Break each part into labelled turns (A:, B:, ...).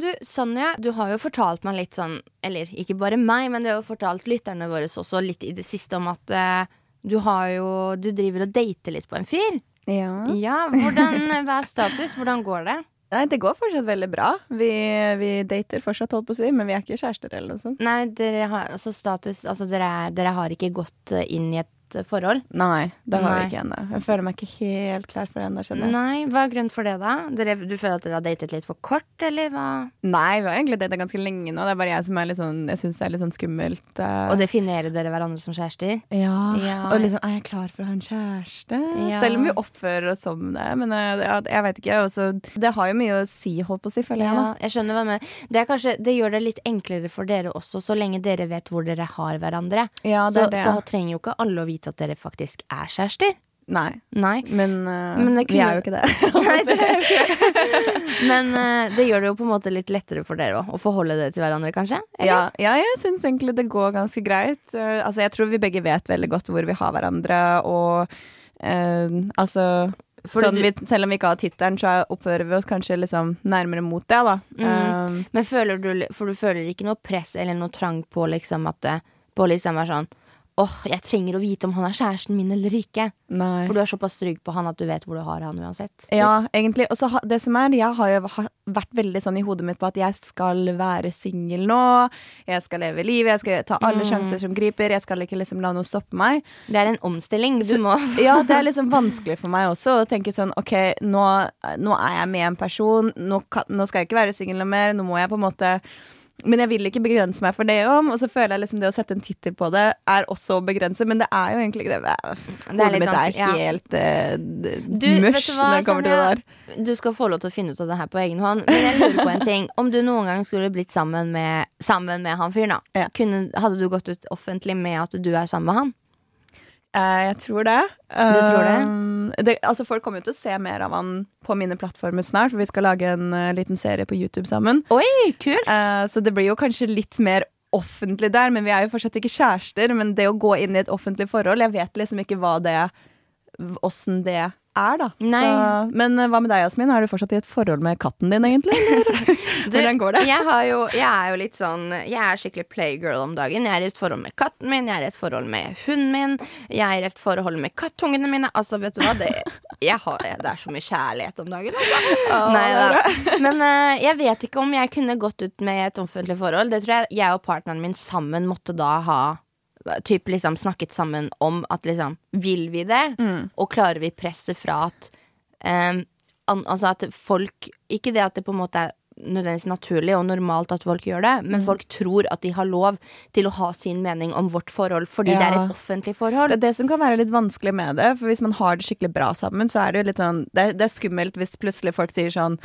A: Du, Sonja, du har jo fortalt meg litt sånn Eller ikke bare meg, men du har jo fortalt lytterne våre også litt i det siste om at uh, du har jo Du driver og dater litt på en fyr.
B: Ja.
A: Ja, hvordan, Hva er status? Hvordan går det?
B: Nei, det går fortsatt veldig bra. Vi, vi dater fortsatt, holdt på å si, men vi er ikke kjærester eller noe sånt.
A: Nei, dere har altså status Altså, dere, er, dere har ikke gått eh, inn i et forhold?
B: Nei, det har
A: Nei.
B: vi ikke ennå. Jeg føler meg ikke helt klar for det ennå, jeg.
A: Nei, hva er grunnen for det, da? Dere, du føler at dere har datet litt for kort, eller hva?
B: Nei, vi har egentlig data ganske lenge nå. Det er bare jeg som er litt sånn Jeg syns det er litt sånn skummelt. Uh...
A: Og definerer dere hverandre som kjærester?
B: ja.
A: Ja.
B: Og liksom, er jeg klar for å ha en kjæreste?
A: Ja.
B: Selv om vi oppfører oss som det. Men uh, jeg vet ikke. Også, det har jo mye å si, holdt på å si, føler jeg.
A: Ja,
B: da.
A: jeg skjønner hva du mener. Det, kanskje, det gjør det litt enklere for dere også, så lenge dere vet hvor dere har hverandre.
B: Ja, det
A: så,
B: er det.
A: så trenger jo ikke alle å vite at dere faktisk er kjærester.
B: Nei.
A: Nei.
B: Men, uh,
A: Men kunne...
B: vi er jo ikke det.
A: Nei, det er ikke. Men uh, det gjør det jo på en måte litt lettere for dere òg, å forholde dere til hverandre, kanskje?
B: Ja, ja, jeg syns egentlig det går ganske greit. Uh, altså, jeg tror vi begge vet veldig godt hvor vi har hverandre, og altså sånn, vi, Selv om vi ikke har tittelen, så oppfører vi oss kanskje liksom nærmere mot det, da.
A: Mm.
B: Um,
A: Men føler du For du føler ikke noe press eller noe trang på liksom at det På liksom er sånn Åh, jeg trenger å vite om han er kjæresten min eller ikke.
B: nei.
A: For du er såpass trygg på han at du vet hvor du har han uansett.
B: Ja, egentlig. Og så det som er, jeg har jo vært veldig sånn i hodet mitt på at jeg skal være singel nå. Jeg skal leve livet, jeg skal ta alle
A: Mm.
B: sjanser som griper. Jeg skal ikke liksom la noe stoppe meg.
A: Det er en omstilling. Du
B: Så-
A: må
B: Ja, det er liksom vanskelig for meg også å tenke sånn OK, nå, nå er jeg med en person. Nå, kan, nå skal jeg ikke være singel noe mer. Nå må jeg på en måte men jeg vil ikke begrense meg for det om, og så føler jeg liksom det å sette en tittel på det er også å begrense, men det er jo egentlig ikke det.
A: Det
B: Hodet mitt er
A: vanskelig, ja.
B: helt uh,
A: hva,
B: når det kommer til det der.
A: Du skal få lov til å finne ut av det her på egen hånd. Men jeg lurer på en ting. Om du noen gang skulle blitt sammen med, sammen med han fyren, da.
B: Ja.
A: Kunne, hadde du gått ut offentlig med at du er sammen med han?
B: Eh, jeg tror det.
A: Du tror det?
B: Um, det? Altså Folk kommer jo til å se mer av han på mine plattformer snart, for vi skal lage en eh, liten serie på YouTube sammen.
A: Oi, kult!
B: Eh, så det blir jo kanskje litt mer offentlig der, men vi er jo fortsatt ikke kjærester. Men det å gå inn i et offentlig forhold, jeg vet liksom ikke hva det Åssen det er, da. Så, men eh, hva med deg, Jasmin? Er du fortsatt i et forhold med katten din, egentlig? Eller?
A: Du,
B: Hvordan går det?
A: Jeg, har jo, jeg er jo litt sånn Jeg er skikkelig playgirl om dagen. Jeg er i et forhold med katten min, jeg er i et forhold med hunden min, jeg er i et forhold med kattungene mine. Altså, vet du hva? Det, har, det er så mye kjærlighet om dagen, altså. Nei da. Men uh, jeg vet ikke om jeg kunne gått ut med et offentlig forhold. Det tror jeg jeg og partneren min sammen måtte da ha Typ liksom snakket sammen om at liksom Vil vi det?
B: Mm.
A: Og klarer vi presset fra at um, an, Altså at folk Ikke det at det på en måte er nødvendigvis naturlig og normalt at folk gjør det,
B: Mm.
A: men folk tror at de har lov til å ha sin mening om vårt forhold fordi det er et offentlig forhold.
B: Det er det som kan være litt vanskelig med det. For hvis man har det skikkelig bra sammen, så er det jo litt sånn Det, det er skummelt hvis plutselig folk sier sånn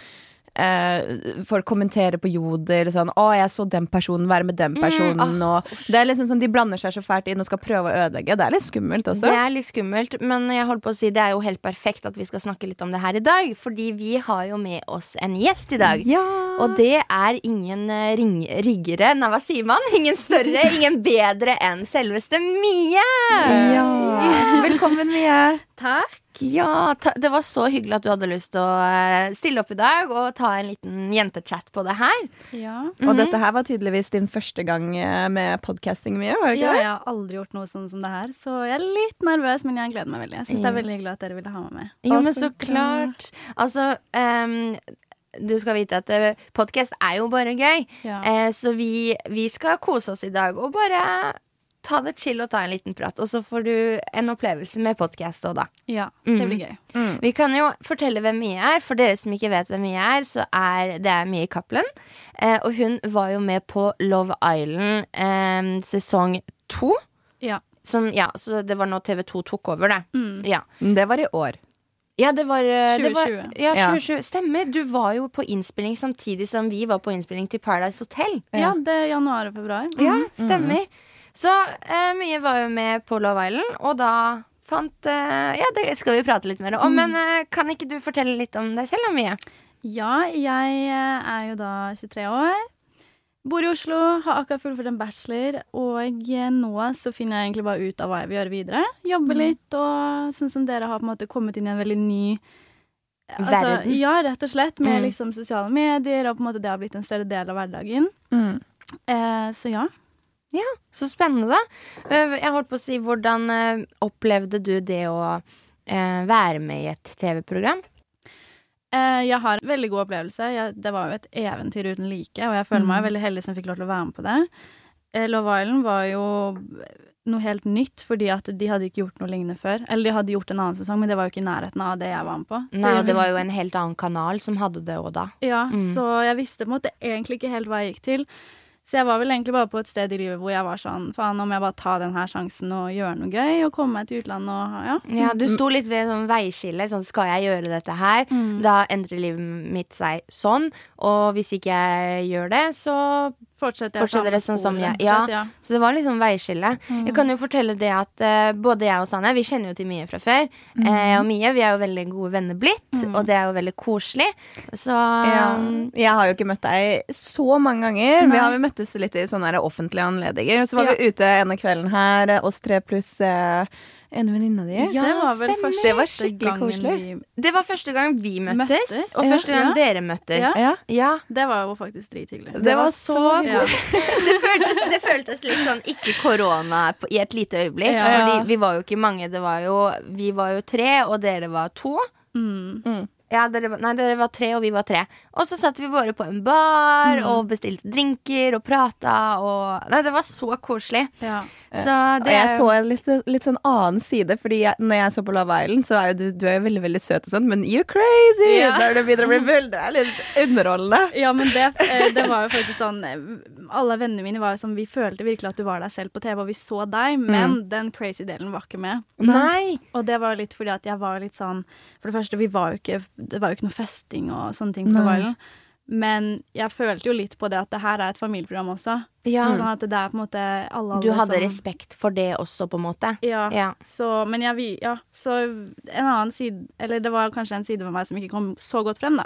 B: eh, Folk kommenterer på Jodel sånn 'Å, jeg så den personen være med den personen', og Det er liksom sånn De blander seg så fælt inn og skal prøve å ødelegge. Det er litt skummelt også.
A: Det er litt skummelt, men jeg holdt på å si det er jo helt perfekt at vi skal snakke litt om det her i dag. Fordi vi har jo med oss en gjest i dag.
B: Ja.
A: Og det er ingen eh, ring, riggere Nei, hva sier man? Ingen større, ingen bedre enn selveste Mie!
B: ja. Velkommen, Mie.
A: Takk. Ja, ta, det var så hyggelig at du hadde lyst til å eh, stille opp i dag og ta en liten jentechat på det her.
C: Ja.
B: Og dette her var tydeligvis din første gang eh, med podcasting, mye, Var det ikke
C: ja,
B: det?
C: jeg har aldri gjort noe sånn som det her, så jeg er litt nervøs, men jeg gleder meg veldig. Jeg syns det er veldig hyggelig at dere ville ha meg med.
A: Jo, men
B: så
A: klart. Altså um, Du skal vite at uh, podkast er jo bare gøy.
C: Ja.
A: Eh, så vi, vi skal kose oss i dag og bare ta det chill og ta en liten prat. Og så får du en opplevelse med podkast òg, da.
C: ja,
A: Mm.
C: det blir gøy.
A: Vi kan jo fortelle hvem Mie er. For dere som ikke vet hvem Mie er, så er det er Mie Cappelen. Eh, og hun var jo med på Love Island eh, sesong to.
C: Ja.
A: Som, ja, så det var nå TV2 tok over, det.
C: Mm.
A: Ja.
B: Det var i år.
A: Ja, det var, 2020. det var
C: 2020.
A: Ja,
B: Ja.
A: 2020. Stemmer. Du var jo på innspilling samtidig som vi var på innspilling til Paradise Hotel.
C: ja, det er januar og februar.
A: Ja, stemmer. Så eh, Mye var jo med på Love Island, og da fant eh, Ja, det skal vi prate litt mer om. Men eh, kan ikke du fortelle litt om deg selv, Mie?
C: Ja, jeg eh, er jo da 23 år. Bor i Oslo, har akkurat fullført en bachelor, og eh, nå så finner jeg egentlig bare ut av hva jeg vil gjøre videre. Jobbe litt, og sånn som dere har på en måte kommet inn i en veldig ny Altså,
A: verden.
C: ja, rett og slett. Med
A: Mm.
C: liksom sosiale medier, og på en måte det har blitt en større del av hverdagen.
B: Mm.
C: Eh, så ja.
A: Så spennende, da. Eh, Jeg holdt på å si, hvordan eh, opplevde du det å eh, være med i et TV-program?
C: Jeg har en veldig god opplevelse. Jeg, det var jo et eventyr uten like, og jeg føler meg
B: Mm.
C: veldig heldig som fikk lov til å være med på det. Love Island var jo noe helt nytt, fordi at de hadde ikke gjort noe lignende før. Eller de hadde gjort en annen sesong, men det var jo ikke i nærheten av det jeg var med på. Så
A: Nei, og det var jo en helt annen kanal som hadde det òg da.
C: Ja,
A: Mm.
C: så jeg visste på en måte egentlig ikke helt hva jeg gikk til. Så jeg var vel egentlig bare på et sted i livet hvor jeg var sånn Faen, om jeg bare tar den her sjansen og gjør noe gøy, og komme meg til utlandet og ja.
A: Ja, du sto litt ved sånn veiskille. Sånn, skal jeg gjøre dette her?
C: Mm.
A: Da endrer livet mitt seg sånn. Og hvis ikke jeg gjør det, så
C: Fortsetter jeg
A: Fortsetter sånn som jeg- ja.
C: ja.
A: Så det var liksom veiskille.
C: Mm.
A: Jeg kan jo fortelle det at uh, både jeg og Sanja, vi kjenner jo til Mie fra før. Eh, og Mie, vi er jo veldig gode venner blitt,
C: Mm.
A: og det er jo veldig koselig. Så
B: Ja. Jeg har jo ikke møtt deg så mange ganger.
C: Nei.
B: Vi har jo møttes litt i sånne offentlige anledninger. Så var vi ute ene kvelden her, eh, oss tre pluss eh, en venninne di.
A: Ja,
C: det var vel
A: stemmer.
C: første
B: Det var skikkelig koselig.
C: vi
A: Det var første gang vi møttes,
C: Møttes,
A: og
B: ja.
A: første gang
C: Ja.
A: dere møttes.
C: Ja.
B: Ja.
A: Ja.
C: Det var jo faktisk drithyggelig.
A: Det,
B: Det
A: var
B: var
A: så
B: så
C: Ja.
A: det, føltes, det føltes litt sånn ikke korona i et lite øyeblikk.
C: Ja.
A: Fordi vi var jo ikke mange. Det var jo, vi var jo tre, og dere var to.
C: Mm.
A: Ja, dere, nei, dere var tre, og vi var tre. Og så satt vi bare på en bar
C: Mm.
A: og bestilte drinker og prata og Nei, det var så koselig.
C: Ja.
A: Så
B: Og jeg så en litt, litt sånn annen side, Fordi jeg, når jeg så på Love Island, så er jo du, du er jo veldig veldig søt og sånn, men you crazy!
C: Ja.
B: Når du begynner å bli full, det er litt underholdende.
C: Ja, men det, eh, det var jo faktisk sånn eh, Alle vennene mine var jo sånn Vi følte virkelig at du var deg selv på TV, og vi så deg, men den crazy delen var ikke med.
A: Nei!
C: Og det var litt fordi at jeg var litt sånn For det første, vi var jo ikke Det var jo ikke noe festing og sånne ting på Love Island. Men jeg følte jo litt på det at det her er et familieprogram også.
A: Ja,
C: Sånn at det er på en måte alle, alle
A: du hadde
C: som-
A: respekt for det også, på en måte.
C: Ja.
A: Ja.
C: Så, men jeg, vi- ja, så en annen side Eller det var kanskje en side ved meg som ikke kom så godt frem, da.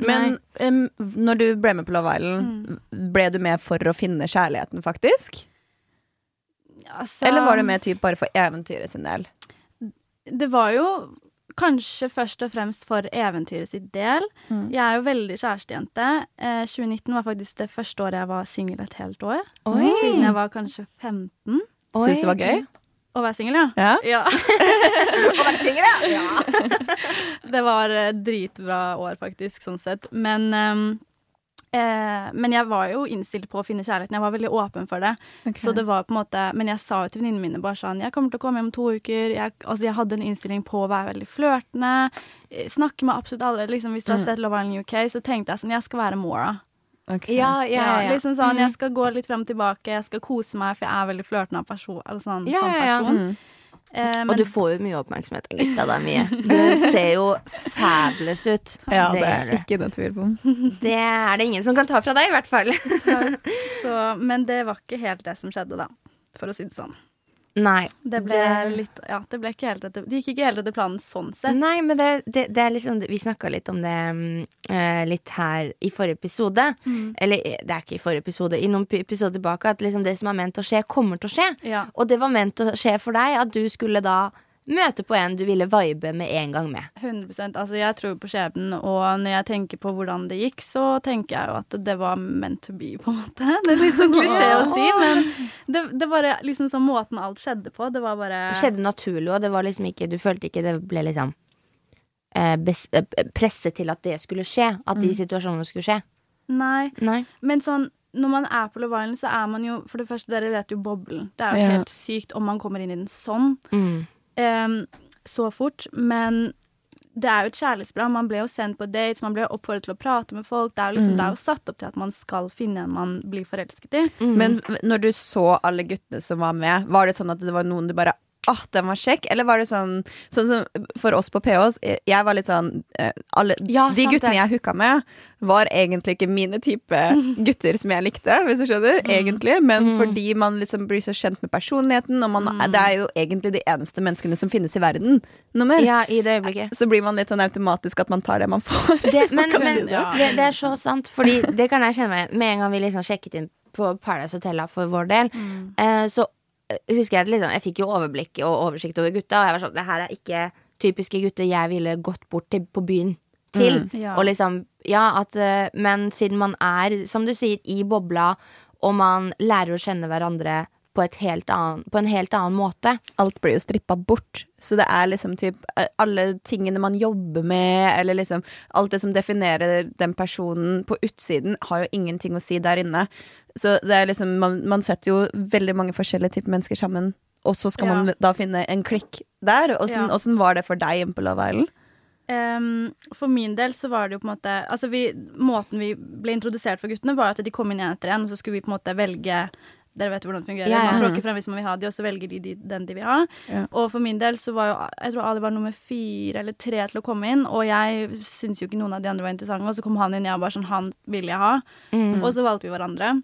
B: Men um, når du ble med på Love Island, ble du med for å finne kjærligheten, faktisk?
C: Altså,
B: Eller var du med typ bare for eventyret sin del?
C: Det var jo kanskje først og fremst for eventyret sitt del.
B: Mm.
C: Jeg er jo veldig kjærestejente. Eh, 2019 var faktisk det første året jeg var singel et helt år.
A: Oi.
C: Siden jeg var kanskje 15.
A: Oi.
B: Syns det var gøy?
C: Å være singel, ja.
B: Ja.
C: Ja.
A: Ja.
C: Det var eh, dritbra år, faktisk, sånn sett. Men ehm, eh, Men jeg var jo innstilt på å finne kjærligheten. Jeg var veldig åpen for det. Så det var på en måte Men jeg sa jo til venninnene mine bare sånn Jeg kommer til å komme hjem om to uker. Jeg, altså, jeg hadde en innstilling på å være veldig flørtende. eh, Snakke med absolutt alle. Liksom, hvis du har sett Love Island UK, så tenkte jeg sånn Jeg skal være Mora.
B: Okay.
A: Ja, ja, ja. ja.
C: Liksom sånn, Jeg skal gå litt frem og tilbake, jeg skal kose meg, for jeg er veldig flørtende av person. Eller sånn,
A: Ja,
C: sånn
A: ja, ja.
C: person.
B: Mm.
C: Eh,
A: Og du får jo mye oppmerksomhet litt av deg, mye. Du ser jo fabulous ut.
B: Ja,
A: det
B: det er
A: det.
B: ikke noe tvil om.
A: Det er det ingen som kan ta fra deg, i hvert fall.
C: så, men det var ikke helt det som skjedde, da. For å si det sånn.
A: Nei.
C: Det ble
A: Det-
C: litt Ja, det ble ikke helt etter Det gikk ikke helt etter planen sånn sett.
A: Nei, men det, det, det er liksom Vi snakka litt om det eh, litt her i forrige episode.
C: Mm.
A: Eller eh, det er ikke i forrige episode, i noen episoder tilbake, at liksom det som er ment å skje, kommer til å skje.
C: Ja.
A: Og det var ment å skje for deg at du skulle da møte på en du ville vibe med en gang med.
C: 100% Altså, jeg tror på skjebnen, og når jeg tenker på hvordan det gikk, så tenker jeg jo at det var meant to be, på en måte. Det er litt sånn klisjé å si, men det, det var liksom sånn måten alt skjedde på. Det var bare
A: Det skjedde naturlig, og det var liksom ikke Du følte ikke det ble liksom eh, eh, presset til at det skulle skje. At de situasjonene skulle skje.
C: Nei.
A: Nei.
C: Men sånn når man er på Love Island, så er man jo For det første, dere vet jo boblen. Det er jo
B: Ja.
C: helt sykt om man kommer inn i den sånn.
A: Mm.
C: Em, så fort. Men det er jo et kjærlighetsprogram. Man ble jo sendt på dates, man ble oppfordret til å prate med folk. Det er jo, liksom, det er jo satt opp til at man skal finne en man blir forelsket i.
A: Mm.
B: Men når du så alle guttene som var med, var det sånn at det var noen du bare Ah, den var kjekk? Eller var det sånn Sånn som for oss på PH, jeg var litt sånn eh, alle,
A: Ja,
B: De guttene
A: det.
B: jeg hooka med, var egentlig ikke mine type gutter som jeg likte, hvis du skjønner. Egentlig. Men
A: Mm.
B: fordi man liksom blir så kjent med personligheten, og man, det er jo egentlig de eneste menneskene som finnes i verden. nummer.
A: Ja, i det øyeblikket.
B: Så blir man litt sånn automatisk at man tar det man får.
A: Det, men men
B: det.
C: Ja.
A: det, det er så sant, Fordi det kan jeg kjenne meg Med en gang vi liksom sjekket inn på Paradise Hotel for vår del,
C: Mm.
A: eh, så husker jeg liksom, jeg fikk jo overblikk og oversikt over gutta, og jeg var sånn Det her er ikke typiske gutter jeg ville gått bort til på byen til.
C: Ja.
A: Og liksom, ja, at eh, Men siden man er, som du sier, i bobla, og man lærer å kjenne hverandre på, et helt annen, på en helt annen måte.
B: alt blir jo strippa bort. Så det er liksom typ eh, alle tingene man jobber med, eller liksom alt det som definerer den personen på utsiden, har jo ingenting å si der inne. Så det er liksom Man, man setter jo veldig mange forskjellige typer mennesker sammen, og så skal man da finne en klikk der. Åssen
C: Ja.
B: var det for deg inne på Love Island?
C: Um, for min del så var det jo på en måte Altså vi, Måten vi ble introdusert for guttene, var at de kom inn én etter en, og så skulle vi på en måte velge Dere vet hvordan det fungerer.
A: Ja, ja.
C: Man tråkker frem hvis man vil ha de, og så velger de, de den de vil ha.
B: Ja.
C: Og for min del så var jo Jeg tror Ali var nummer fire eller tre til å komme inn, og jeg syntes jo ikke noen av de andre var interessante, og så kom han inn, jeg var bare sånn Han vil jeg ha.
A: Mm.
C: Og så valgte vi hverandre.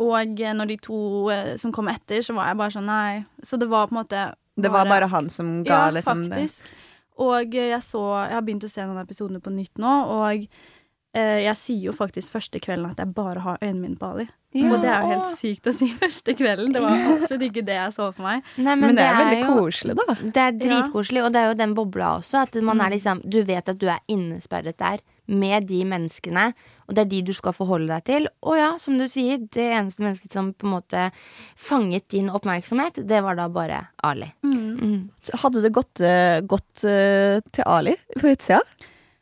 C: Og eh, når de to eh, som kom etter, så var jeg bare sånn nei. Så det var på en måte
B: Det var bare han som ga
C: ja,
B: liksom det.
C: faktisk. Og eh, jeg så Jeg har begynt å se noen episoder på nytt nå, og eh, jeg sier jo faktisk første kvelden at jeg bare har øynene mine på Ali.
A: Ja.
C: Og det er jo helt sykt å si første kvelden. Det var absolutt ikke det jeg så for meg.
A: Nei,
B: Men, det er veldig
A: jo,
B: koselig, da.
A: Det er dritkoselig, og det er jo den bobla også. At man
C: Mm.
A: er liksom Du vet at du er innesperret der med de menneskene, og det er de du skal forholde deg til. Og ja, som du sier, det eneste mennesket som på en måte fanget din oppmerksomhet, det var da bare Ali. Mm.
B: Mm. Hadde det gått, eh, gått eh, til Ali på utsida?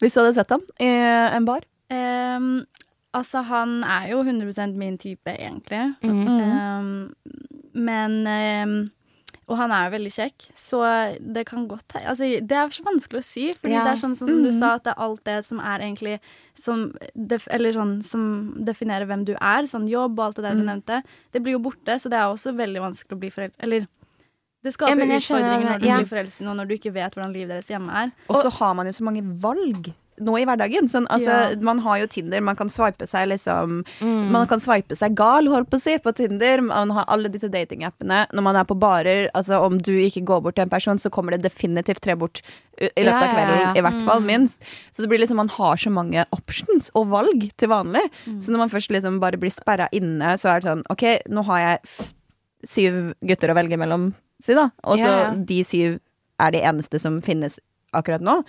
B: Hvis du hadde sett ham i en bar?
C: Ehm, altså, han er jo 100 min type, egentlig.
A: Mm.
C: Ehm, men um, Og han er jo veldig kjekk, så det kan godt hende altså, Det er så vanskelig å si, Fordi
A: Ja.
C: det er sånn, som, som du sa, at det er alt det som er egentlig som, def, Eller sånn som definerer hvem du er. Sånn jobb og alt det der du nevnte. Det blir jo borte, så det er også veldig vanskelig å bli forelder Eller det skaper
A: Ja,
C: utfordringer når du
A: ja.
C: blir forelsket i noen, når du ikke vet hvordan livet deres hjemme er.
B: Og så har man jo så mange valg nå i hverdagen. Sånn, altså,
C: Ja.
B: Man har jo Tinder, man kan sveipe seg liksom
A: Mm.
B: Man kan sveipe seg gal, holdt på å si, på Tinder. Man har alle disse datingappene. Når man er på barer, altså om du ikke går bort til en person, så kommer det definitivt tre bort i løpet
A: Ja,
B: av
A: ja,
B: kvelden.
A: ja.
B: I hvert fall, minst. Så det blir liksom, man har så mange options og valg til vanlig.
A: Mm.
B: Så når man først liksom bare blir sperra inne, så er det sånn OK, nå har jeg syv gutter å velge mellom, si da. Og så
A: Ja, ja.
B: de syv er de eneste som finnes akkurat nå.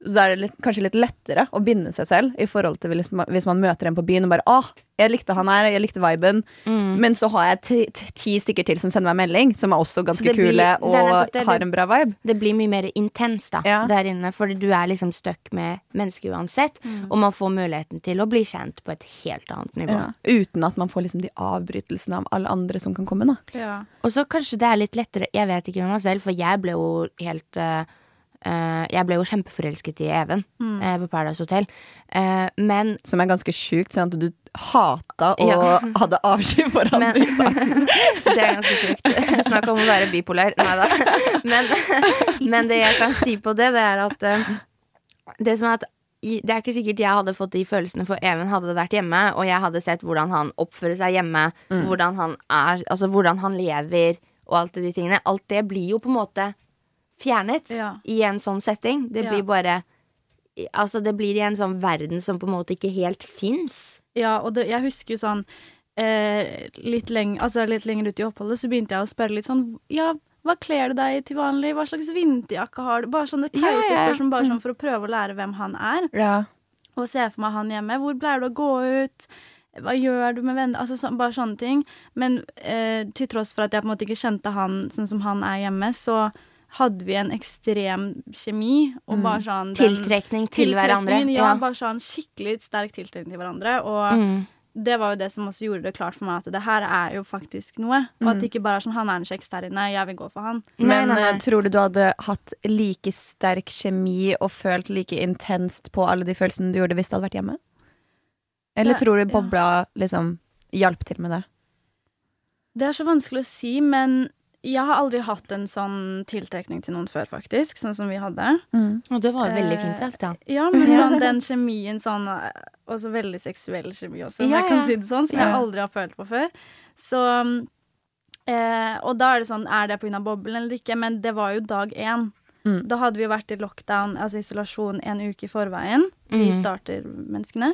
B: Så da er det litt, kanskje litt lettere å binde seg selv i forhold til hvis man, hvis man møter en på byen og bare 'Å, jeg likte han her, jeg likte viben',
A: Mm.
B: men så har jeg ti, ti- stykker til som sender meg melding, som er også ganske
A: blir-
B: kule og
A: nettopp det,
B: har en bra vibe.
A: Det blir mye mer intenst da,
B: Ja.
A: der inne, for du er liksom stuck med mennesker uansett.
C: Mm.
A: Og man får muligheten til å bli kjent på et helt annet nivå.
B: Ja. Uten at man får liksom de avbrytelsene av alle andre som kan komme. da
C: Ja.
A: Og så kanskje det er litt lettere, jeg vet ikke med meg selv, for jeg ble jo helt eh, Jeg ble jo kjempeforelsket i Even
C: Mm.
A: eh, på Paradise Hotel. Eh, men
B: Som er ganske sjukt, sånn at du hata og
A: Ja.
B: hadde avsky for han i starten.
A: Det er ganske sjukt. Snakk om å være bipolar. Nei da. Men, men det jeg kan si på det, det er at eh, Det som er at i- det er ikke sikkert jeg hadde fått de følelsene, for Even hadde vært hjemme, og jeg hadde sett hvordan han oppfører seg hjemme, hvordan han er, altså hvordan han lever, og alt de tingene. Alt det blir jo på en måte fjernet
C: Ja.
A: i en sånn setting. Det blir bare Altså, det blir i en sånn verden som på en måte ikke helt fins.
C: Ja, og det, jeg husker jo sånn eh, litt, lenge, altså litt lenger ut i oppholdet så begynte jeg å spørre litt sånn Ja, hva kler du deg til vanlig? Hva slags vinterjakke har du? Bare sånne teite
A: Ja, ja, ja.
C: spørsmål bare sånn for å prøve å lære hvem han er.
B: Ja.
C: Og se for meg han hjemme. Hvor pleier du å gå ut? Hva gjør du med venner? Altså så, bare sånne ting. Men eh, til tross for at jeg på en måte ikke kjente han sånn som han er hjemme, så hadde vi en ekstrem kjemi. Og bare sånn den-
A: Tiltrekning til hverandre.
C: Ja, Ja, bare sånn skikkelig sterk tiltrekning til hverandre. Og
A: Mm.
C: det var jo det som også gjorde det klart for meg at det her er jo faktisk noe. Og at det ikke bare er sånn han er en kjekk der inne, jeg vil gå for han.
B: Men
A: nei, nei.
B: eh, tror du du hadde hatt like sterk kjemi og følt like intenst på alle de følelsene du gjorde hvis du hadde vært hjemme? Eller
C: Det-
B: tror du
C: ja.
B: bobla liksom hjalp til med det?
C: Det er så vanskelig å si, men jeg har aldri hatt en sånn tiltrekning til noen før, faktisk. Sånn som vi hadde.
A: Og det var veldig
C: Eh,
A: fint sagt, da.
C: Ja, men sånn den kjemien sånn eh, Også veldig seksuell kjemi også, om
A: Ja,
C: jeg kan
A: ja.
C: si det sånn. Som jeg aldri har følt på før. Så um, eh, Og da er det sånn Er det pga. boblen eller ikke? Men det var jo dag én.
B: Mm.
C: Da hadde vi jo vært i lockdown, altså isolasjon, en uke i forveien. Vi
A: Mm.
C: starter menneskene,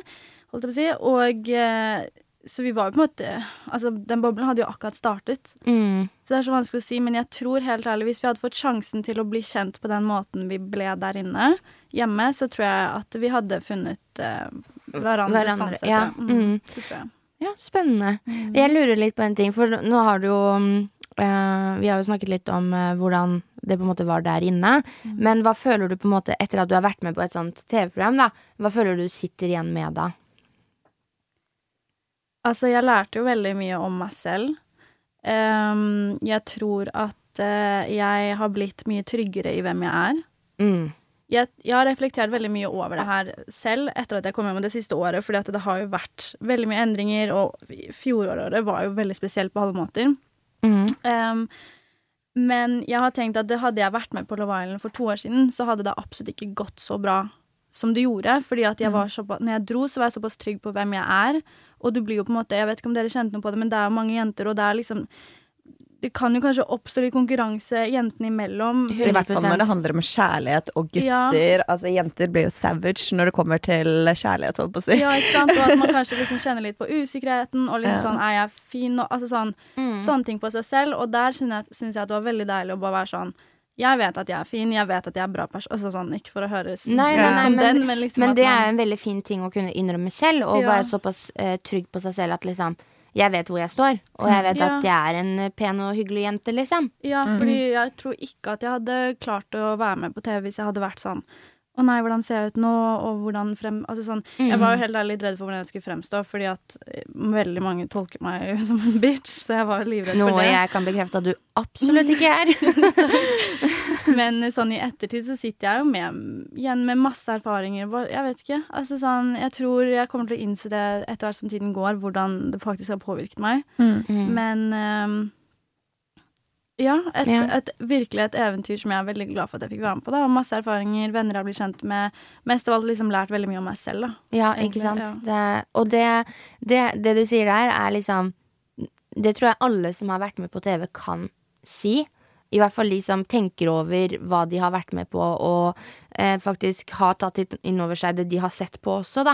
C: holdt jeg på å si. Og eh, så vi var jo på en måte Altså, den boblen hadde jo akkurat startet.
A: Mm.
C: Så det er så vanskelig å si, men jeg tror helt ærlig, hvis vi hadde fått sjansen til å bli kjent på den måten vi ble der inne hjemme, så tror jeg at vi hadde funnet uh, hverandre,
A: Hverandre,
C: sånn sett.
A: ja.
C: Mm,
A: Mm. Ja, spennende.
C: Mm.
A: Jeg lurer litt på en ting, for nå har du jo eh, Vi har jo snakket litt om uh, hvordan det på en måte var der inne.
C: Mm.
A: Men hva føler du på en måte etter at du har vært med på et sånt TV-program, da? Hva føler du sitter igjen med da?
C: Altså, jeg lærte jo veldig mye om meg selv. Um, jeg tror at uh, jeg har blitt mye tryggere i hvem jeg er.
A: Mm.
C: Jeg, jeg har reflektert veldig mye over det her selv etter at jeg kom hjem det siste året, fordi at det har jo vært veldig mye endringer, og fjoråret var jo veldig spesielt på alle måter.
A: Mm.
C: Um, men jeg har tenkt at det hadde jeg vært med på Love Island for to år siden, så hadde det absolutt ikke gått så bra som det gjorde. Fordi at jeg var såpass, når jeg dro, så var jeg såpass trygg på hvem jeg er. Og du blir jo på en måte Jeg vet ikke om dere kjente noe på det, men det er mange jenter, og det er liksom Det kan jo kanskje oppstå litt konkurranse jentene imellom.
B: I hvert fall når det handler om kjærlighet og gutter. Altså, jenter blir jo savage når det kommer til kjærlighet, holdt på å si.
C: Ja, ikke sant? Og at man kanskje liksom kjenner litt på usikkerheten, og litt
B: Ja.
C: sånn Er jeg fin? Og, altså sånn,
A: Mm.
C: sånne ting på seg selv. Og der syns jeg, jeg at det var veldig deilig å bare være sånn Jeg vet at jeg er fin, jeg vet at jeg er bra person Altså sånn, ikke for å høres
A: Nei,
B: nei, nei,
C: som
A: men-
C: den, men liksom
A: Men
C: at
A: det
C: man,
A: er en veldig fin ting å kunne innrømme selv, og
C: Ja.
A: være såpass uh, trygg på seg selv at liksom Jeg vet hvor jeg står, og jeg vet
C: Ja.
A: at jeg er en eh, pen og hyggelig jente, liksom.
C: Ja, fordi mm. jeg tror ikke at jeg hadde klart å være med på TV hvis jeg hadde vært sånn å nei, hvordan ser jeg ut nå, og hvordan frem Altså sånn Jeg var jo helt ærlig litt redd for hvordan jeg skulle fremstå, fordi at eh, veldig mange tolker meg som en bitch, så jeg var livredd
A: Noe
C: for det.
A: jeg kan bekrefte at du absolutt ikke er.
C: Men sånn i ettertid så sitter jeg jo med igjen med masse erfaringer. Jeg vet ikke. Altså sånn Jeg tror jeg kommer til å innse det etter hvert som tiden går, hvordan det faktisk har påvirket meg.
B: Mm.
A: Mm.
C: Men ehm, ja, et,
A: Ja.
C: et, virkelig et eventyr som jeg er veldig glad for at jeg fikk være med på. Da. Og masse erfaringer, venner jeg har blitt kjent med. Mest av alt liksom lært veldig mye om meg selv. Da.
A: Ja, ikke sant.
C: ja.
A: Det, og det, det, det du sier der, er liksom Det tror jeg alle som har vært med på TV, kan si. I hvert fall de som tenker over hva de har vært med på, og eh, faktisk har tatt inn- over seg det de har sett på også, da.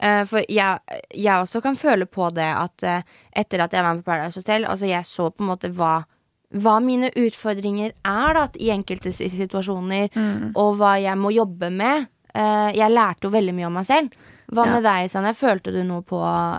A: Eh, for jeg, jeg også kan føle på det at eh, etter at jeg var med på Paradise Hotel, altså jeg så på en måte hva hva mine utfordringer er da, i enkelte situasjoner, situasjoner, og hva jeg må jobbe med. Eh, jeg lærte jo veldig mye om meg selv. Hva
B: Ja.
A: med deg, Sanne? Følte du noe på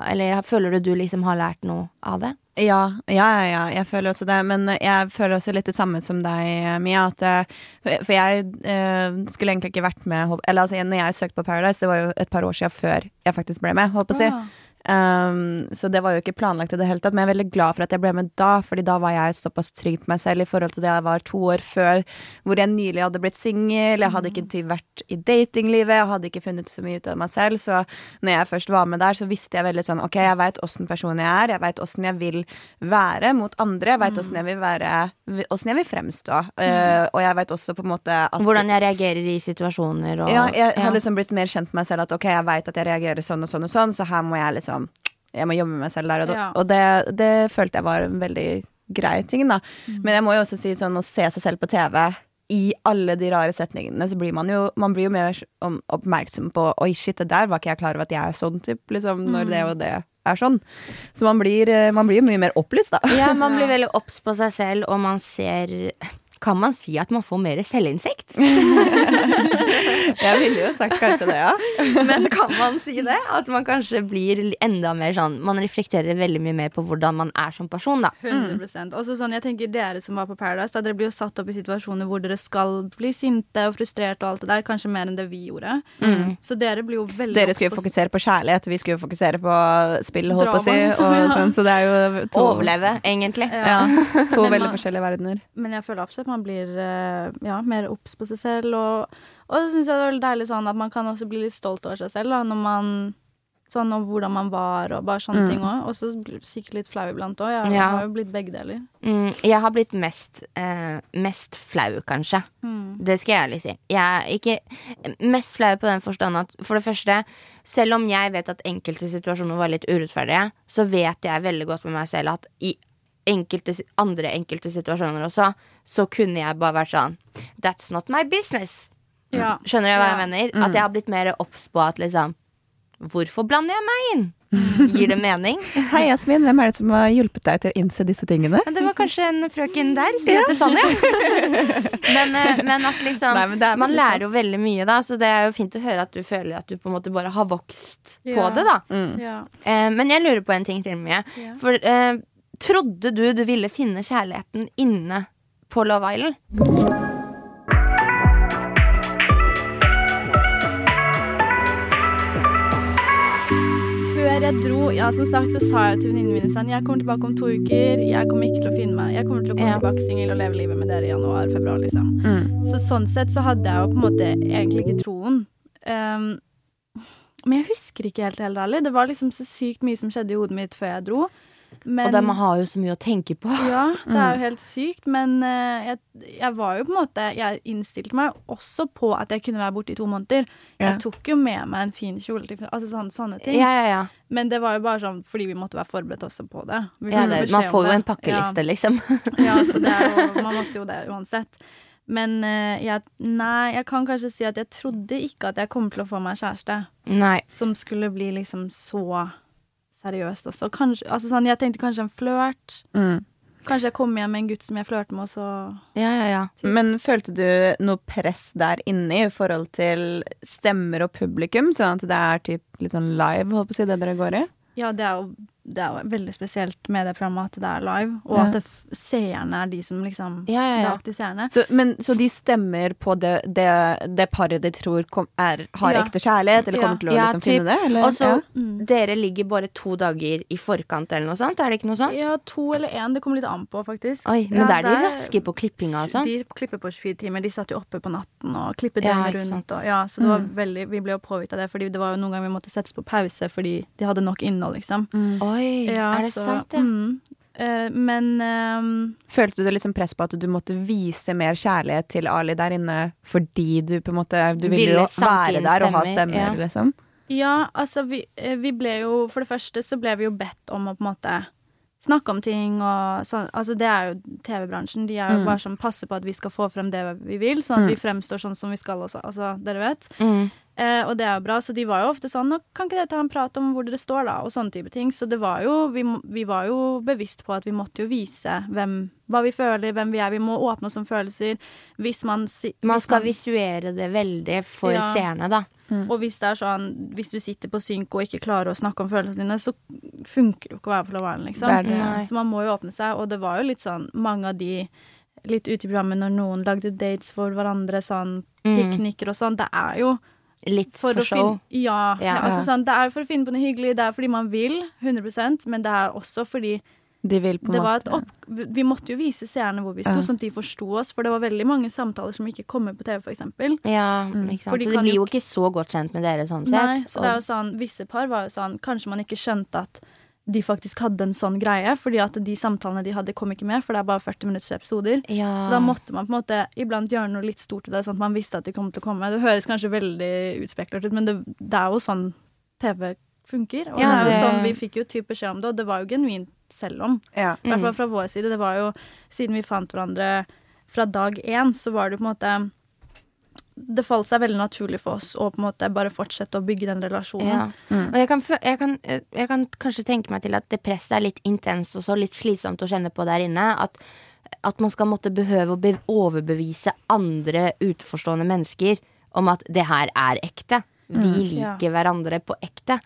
A: Eller føler du du liksom har lært noe av det?
B: Ja, ja, ja, ja, jeg føler også det. Men jeg føler også litt det samme som deg, Mia. At, eh, for jeg eh, skulle egentlig ikke vært med Eller altså, når jeg søkte på Paradise, det var jo et par år siden før jeg faktisk ble med, holdt på å si.
C: Ah.
B: Um, så det var jo ikke planlagt i det hele tatt, men jeg er veldig glad for at jeg ble med da, fordi da var jeg såpass trygg på meg selv i forhold til det jeg var to år før, hvor jeg nylig hadde blitt singel, jeg hadde ikke vært i datinglivet, jeg hadde ikke funnet så mye ut av meg selv, så når jeg først var med der, så visste jeg veldig sånn, ok, jeg vet åssen person jeg er, jeg vet åssen jeg vil være mot andre, jeg vet åssen jeg vil være, åssen jeg vil fremstå, uh, og jeg vet også på en måte at
A: Hvordan jeg reagerer i situasjoner og
B: ja, jeg har liksom blitt mer kjent med meg selv at ok, jeg veit at jeg reagerer sånn og sånn og sånn, så her må jeg liksom Jeg må jobbe med meg selv der, og, da-
C: Ja.
B: og det, det følte jeg var en veldig grei ting, da. Men jeg må jo også si sånn å se seg selv på TV i alle de rare setningene, så blir man jo Man blir jo mer oppmerksom på Oi, shit, det der var ikke jeg klar over at jeg er sånn, typ, liksom, når det og det er sånn. Så man blir, eh, man blir jo mye mer opplyst, da.
A: Ja, man blir veldig obs på seg selv, og man ser Kan man si at man får mer selvinnsikt?
B: Jeg ville jo sagt kanskje det, ja.
A: Men kan man si det? At man kanskje blir enda mer sånn Man reflekterer veldig mye mer på hvordan man er som person, da.
C: 100% Også sånn, jeg tenker Dere som var på Paradise, da dere blir jo satt opp i situasjoner hvor dere skal bli sinte og frustrerte og alt det der, kanskje mer enn det vi gjorde. Så dere blir jo veldig
B: Dere skulle jo fokusere på kjærlighet, vi skulle jo fokusere på spill, holdt på å si.
C: Liksom,
B: Og
C: ja.
B: sånn, så det er jo to,
A: Overleve, egentlig.
C: Ja.
B: Ja, to veldig
C: man-
B: forskjellige verdener.
C: Men jeg føler absolutt man blir eh, ja, mer obs på seg selv. Og, og så syns jeg det er veldig deilig sånn at man kan også bli litt stolt over seg selv da, når man Sånn om hvordan man var, og bare sånne
B: Mm.
C: ting òg. Og så sikkert litt flau iblant òg. Jeg
A: Ja.
C: har jo blitt begge deler.
A: Mm, jeg har blitt mest, eh, mest flau, kanskje. Det skal jeg ærlig si. Jeg er ikke mest flau på den forstand at for det første, selv om jeg vet at enkelte situasjoner var litt urettferdige, så vet jeg veldig godt med meg selv at i enkelte, andre enkelte situasjoner også, så kunne jeg bare vært sånn That's not my business.
C: Ja.
A: Skjønner du hva
C: Ja.
A: jeg mener? At jeg har blitt mer obs på at liksom Hvorfor blander jeg meg inn? Gir det mening?
B: Hei, Jasmin. Hvem er det som har hjulpet deg til å innse disse tingene?
A: Det var kanskje en frøken der som heter Sanja. men, eh, men at liksom
B: Nei, men det er
A: Man lærer jo veldig mye, da, så det er jo fint å høre at du føler at du på en måte bare har vokst på det, da.
B: Mm.
C: Ja.
A: Eh, men jeg lurer på en ting til, Mie.
C: Ja.
A: For eh, trodde du du ville finne kjærligheten inne på Love Island?
C: Jeg dro, ja, som sagt, så sa jeg til venninnene mine sånn Jeg kommer tilbake om to uker. Jeg kommer ikke til å finne meg. Jeg kommer til å komme
A: Ja.
C: tilbake singel og leve livet med dere i januar-februar, liksom.
B: Mm.
C: Så sånn sett så hadde jeg jo på en måte egentlig ikke troen. Um, men jeg husker ikke helt helt ærlig. Det var liksom så sykt mye som skjedde i hodet mitt før jeg dro. Men,
A: Og de har jo så mye å tenke på.
C: Ja, det er jo helt sykt. Men eh, jeg, jeg var jo på en måte Jeg innstilte meg også på at jeg kunne være borte i to måneder.
B: Ja.
C: Jeg tok jo med meg en fin kjole til Altså sånne, sånne ting.
A: Ja, ja, ja.
C: Men det var jo bare sånn fordi vi måtte være forberedt også på det.
A: Det, man får jo en pakkeliste, liksom.
C: Ja, ja så det er jo, man måtte jo det uansett. Men eh, jeg, nei, jeg kan kanskje si at jeg trodde ikke at jeg kom til å få meg kjæreste
A: Nei.
C: som skulle bli liksom så seriøst også. Kanskje, altså sånn, jeg tenkte kanskje en flørt.
B: Mm.
C: Kanskje jeg kom hjem med en gutt som jeg flørte med, og så
A: Ja, ja, ja.
B: Men følte du noe press der inne i forhold til stemmer og publikum? Sånn at det er typ litt sånn live, holdt på å si, det dere går i?
C: Ja, det er jo, det er jo veldig spesielt med det programmet at det er live, og
B: Ja.
C: at det f seerne er de som liksom
A: Ja, ja, ja.
C: er seerne.
B: Så, men, så de stemmer på det, det, det paret de tror kom, er, har
C: Ja.
B: ekte kjærlighet, eller
C: Ja.
B: kommer til å
A: Ja,
B: liksom, finne det? Eller?
A: Og så
B: ja.
C: Mm.
A: dere ligger bare to dager i forkant eller noe sånt? Er det ikke noe sånt?
C: Ja, to eller én. Det kommer litt an på, faktisk.
A: Oi, men
C: Ja,
A: da er de
C: det
A: raske på klippinga og sånn?
C: De klipper på 24 timer. De satt jo oppe på natten og klippet døgnet rundt. Og, ja, så det var
B: Mm.
C: veldig, vi ble jo påvirket av det, fordi det var jo noen ganger vi måtte settes på pause fordi de hadde nok innhold, liksom.
B: Mm.
A: Oi,
C: Ja,
A: er det
C: så-
A: sant, ja?
C: Mm. uh, men ehm,
B: Følte du liksom press på at du måtte vise mer kjærlighet til Ali der inne fordi du på en måte Du ville
A: Ville
B: jo være der og ha
A: stemmer,
B: stemmer,
A: ja.
B: liksom?
C: Ja, altså vi, eh, vi ble jo For det første så ble vi jo bedt om å på en måte snakke om ting og sånn. Altså det er jo TV-bransjen. De er jo
B: Mm.
C: bare sånn passer på at vi skal få frem det vi vil, sånn at
B: Mm.
C: vi fremstår sånn som vi skal også. Altså, dere vet.
A: Mm.
C: Eh, og det er jo bra, så de var jo ofte sånn Nå kan ikke dere ta en prat om hvor dere står, da? Og sånne type ting. Så det var jo Vi, vi var jo bevisst på at vi måtte jo vise hvem, hva vi føler, hvem vi er. Vi må åpne oss om følelser. Hvis man si,
A: Man
C: skal
A: skal visuere det veldig for
C: Ja.
A: seerne, da.
C: Og hvis det er sånn Hvis du sitter på synk og ikke klarer å snakke om følelsene dine, så funker det jo ikke å være på Love liksom.
B: Det.
C: Så man må jo åpne seg, og det var jo litt sånn mange av de litt ute i programmet når noen lagde dates for hverandre, sånn
A: Mm.
C: pikniker og sånn. Det er jo
A: Litt
C: for,
A: for, show.
C: finne Ja.
A: Ja.
C: ja altså sånn, det er for å finne på noe hyggelig, det er fordi man vil, 100% men det er også fordi
B: De vil på en
C: det var et opp... Vi måtte jo vise seerne hvor vi sto,
B: Ja.
C: sånn at de forsto oss, for det var veldig mange samtaler som ikke kommer på TV, for eksempel.
A: Ja,
B: Mm.
A: ikke sant.
C: De
A: Så de blir
C: jo-
A: ikke så godt kjent med dere sånn sett.
C: Nei, så det er jo sånn, Visse par var jo sånn Kanskje man ikke skjønte at de faktisk hadde en sånn greie, fordi at de samtalene de hadde, kom ikke med, for det er bare 40 minutters episoder.
A: ja.
C: Så da måtte man på en måte iblant gjøre noe litt stort ut av det, sånn at man visste at de kom til å komme. Det høres kanskje veldig utspekulert ut, men det, det er jo sånn TV funker. Og
A: Ja,
C: det er jo sånn, Vi fikk jo typ beskjed om det, og det var jo genuint selv om.
B: ja.
C: I hvert fall fra vår side. Det var jo, Siden vi fant hverandre fra dag én, så var det på en måte Det falt seg veldig naturlig for oss å på en måte bare fortsette å bygge den relasjonen.
A: Ja.
B: Mm.
A: Og jeg kan, jeg, kan, eh, jeg kan kanskje tenke meg til at det presset er litt intenst og så litt slitsomt å kjenne på der inne. At, at man skal måtte behøve å be overbevise andre utenforstående mennesker om at det her er ekte. Vi
B: Mm.
A: liker hverandre på ekte.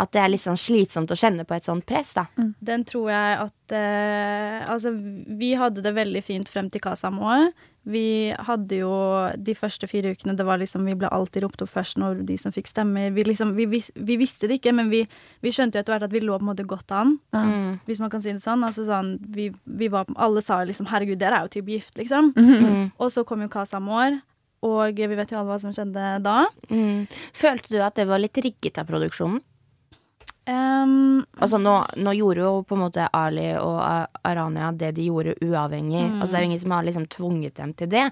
A: At det er litt sånn slitsomt å kjenne på et sånt press, da.
C: Den tror jeg at eh, Altså, vi hadde det veldig fint frem til Kasamoa. Vi hadde jo de første fire ukene Det var liksom Vi ble alltid ropt opp først når de som fikk stemmer. Vi, liksom, vi, vis, vi visste det ikke, men vi, vi skjønte jo etter hvert at vi lå på en måte godt an.
A: Mm.
C: Hvis man kan si det sånn. Altså sånn vi, vi var, alle sa liksom 'herregud, dere er jo type gift', liksom.
A: Mm.
C: Og så kom jo Kasamoa, og vi vet jo alle hva som skjedde da.
A: Mm. Følte du at det var litt rigget av produksjonen?
C: Um,
A: Altså nå, nå gjorde jo på en måte Ali og Arania det de gjorde uavhengig.
C: Mm.
A: Altså det er jo ingen som har liksom tvunget dem til det,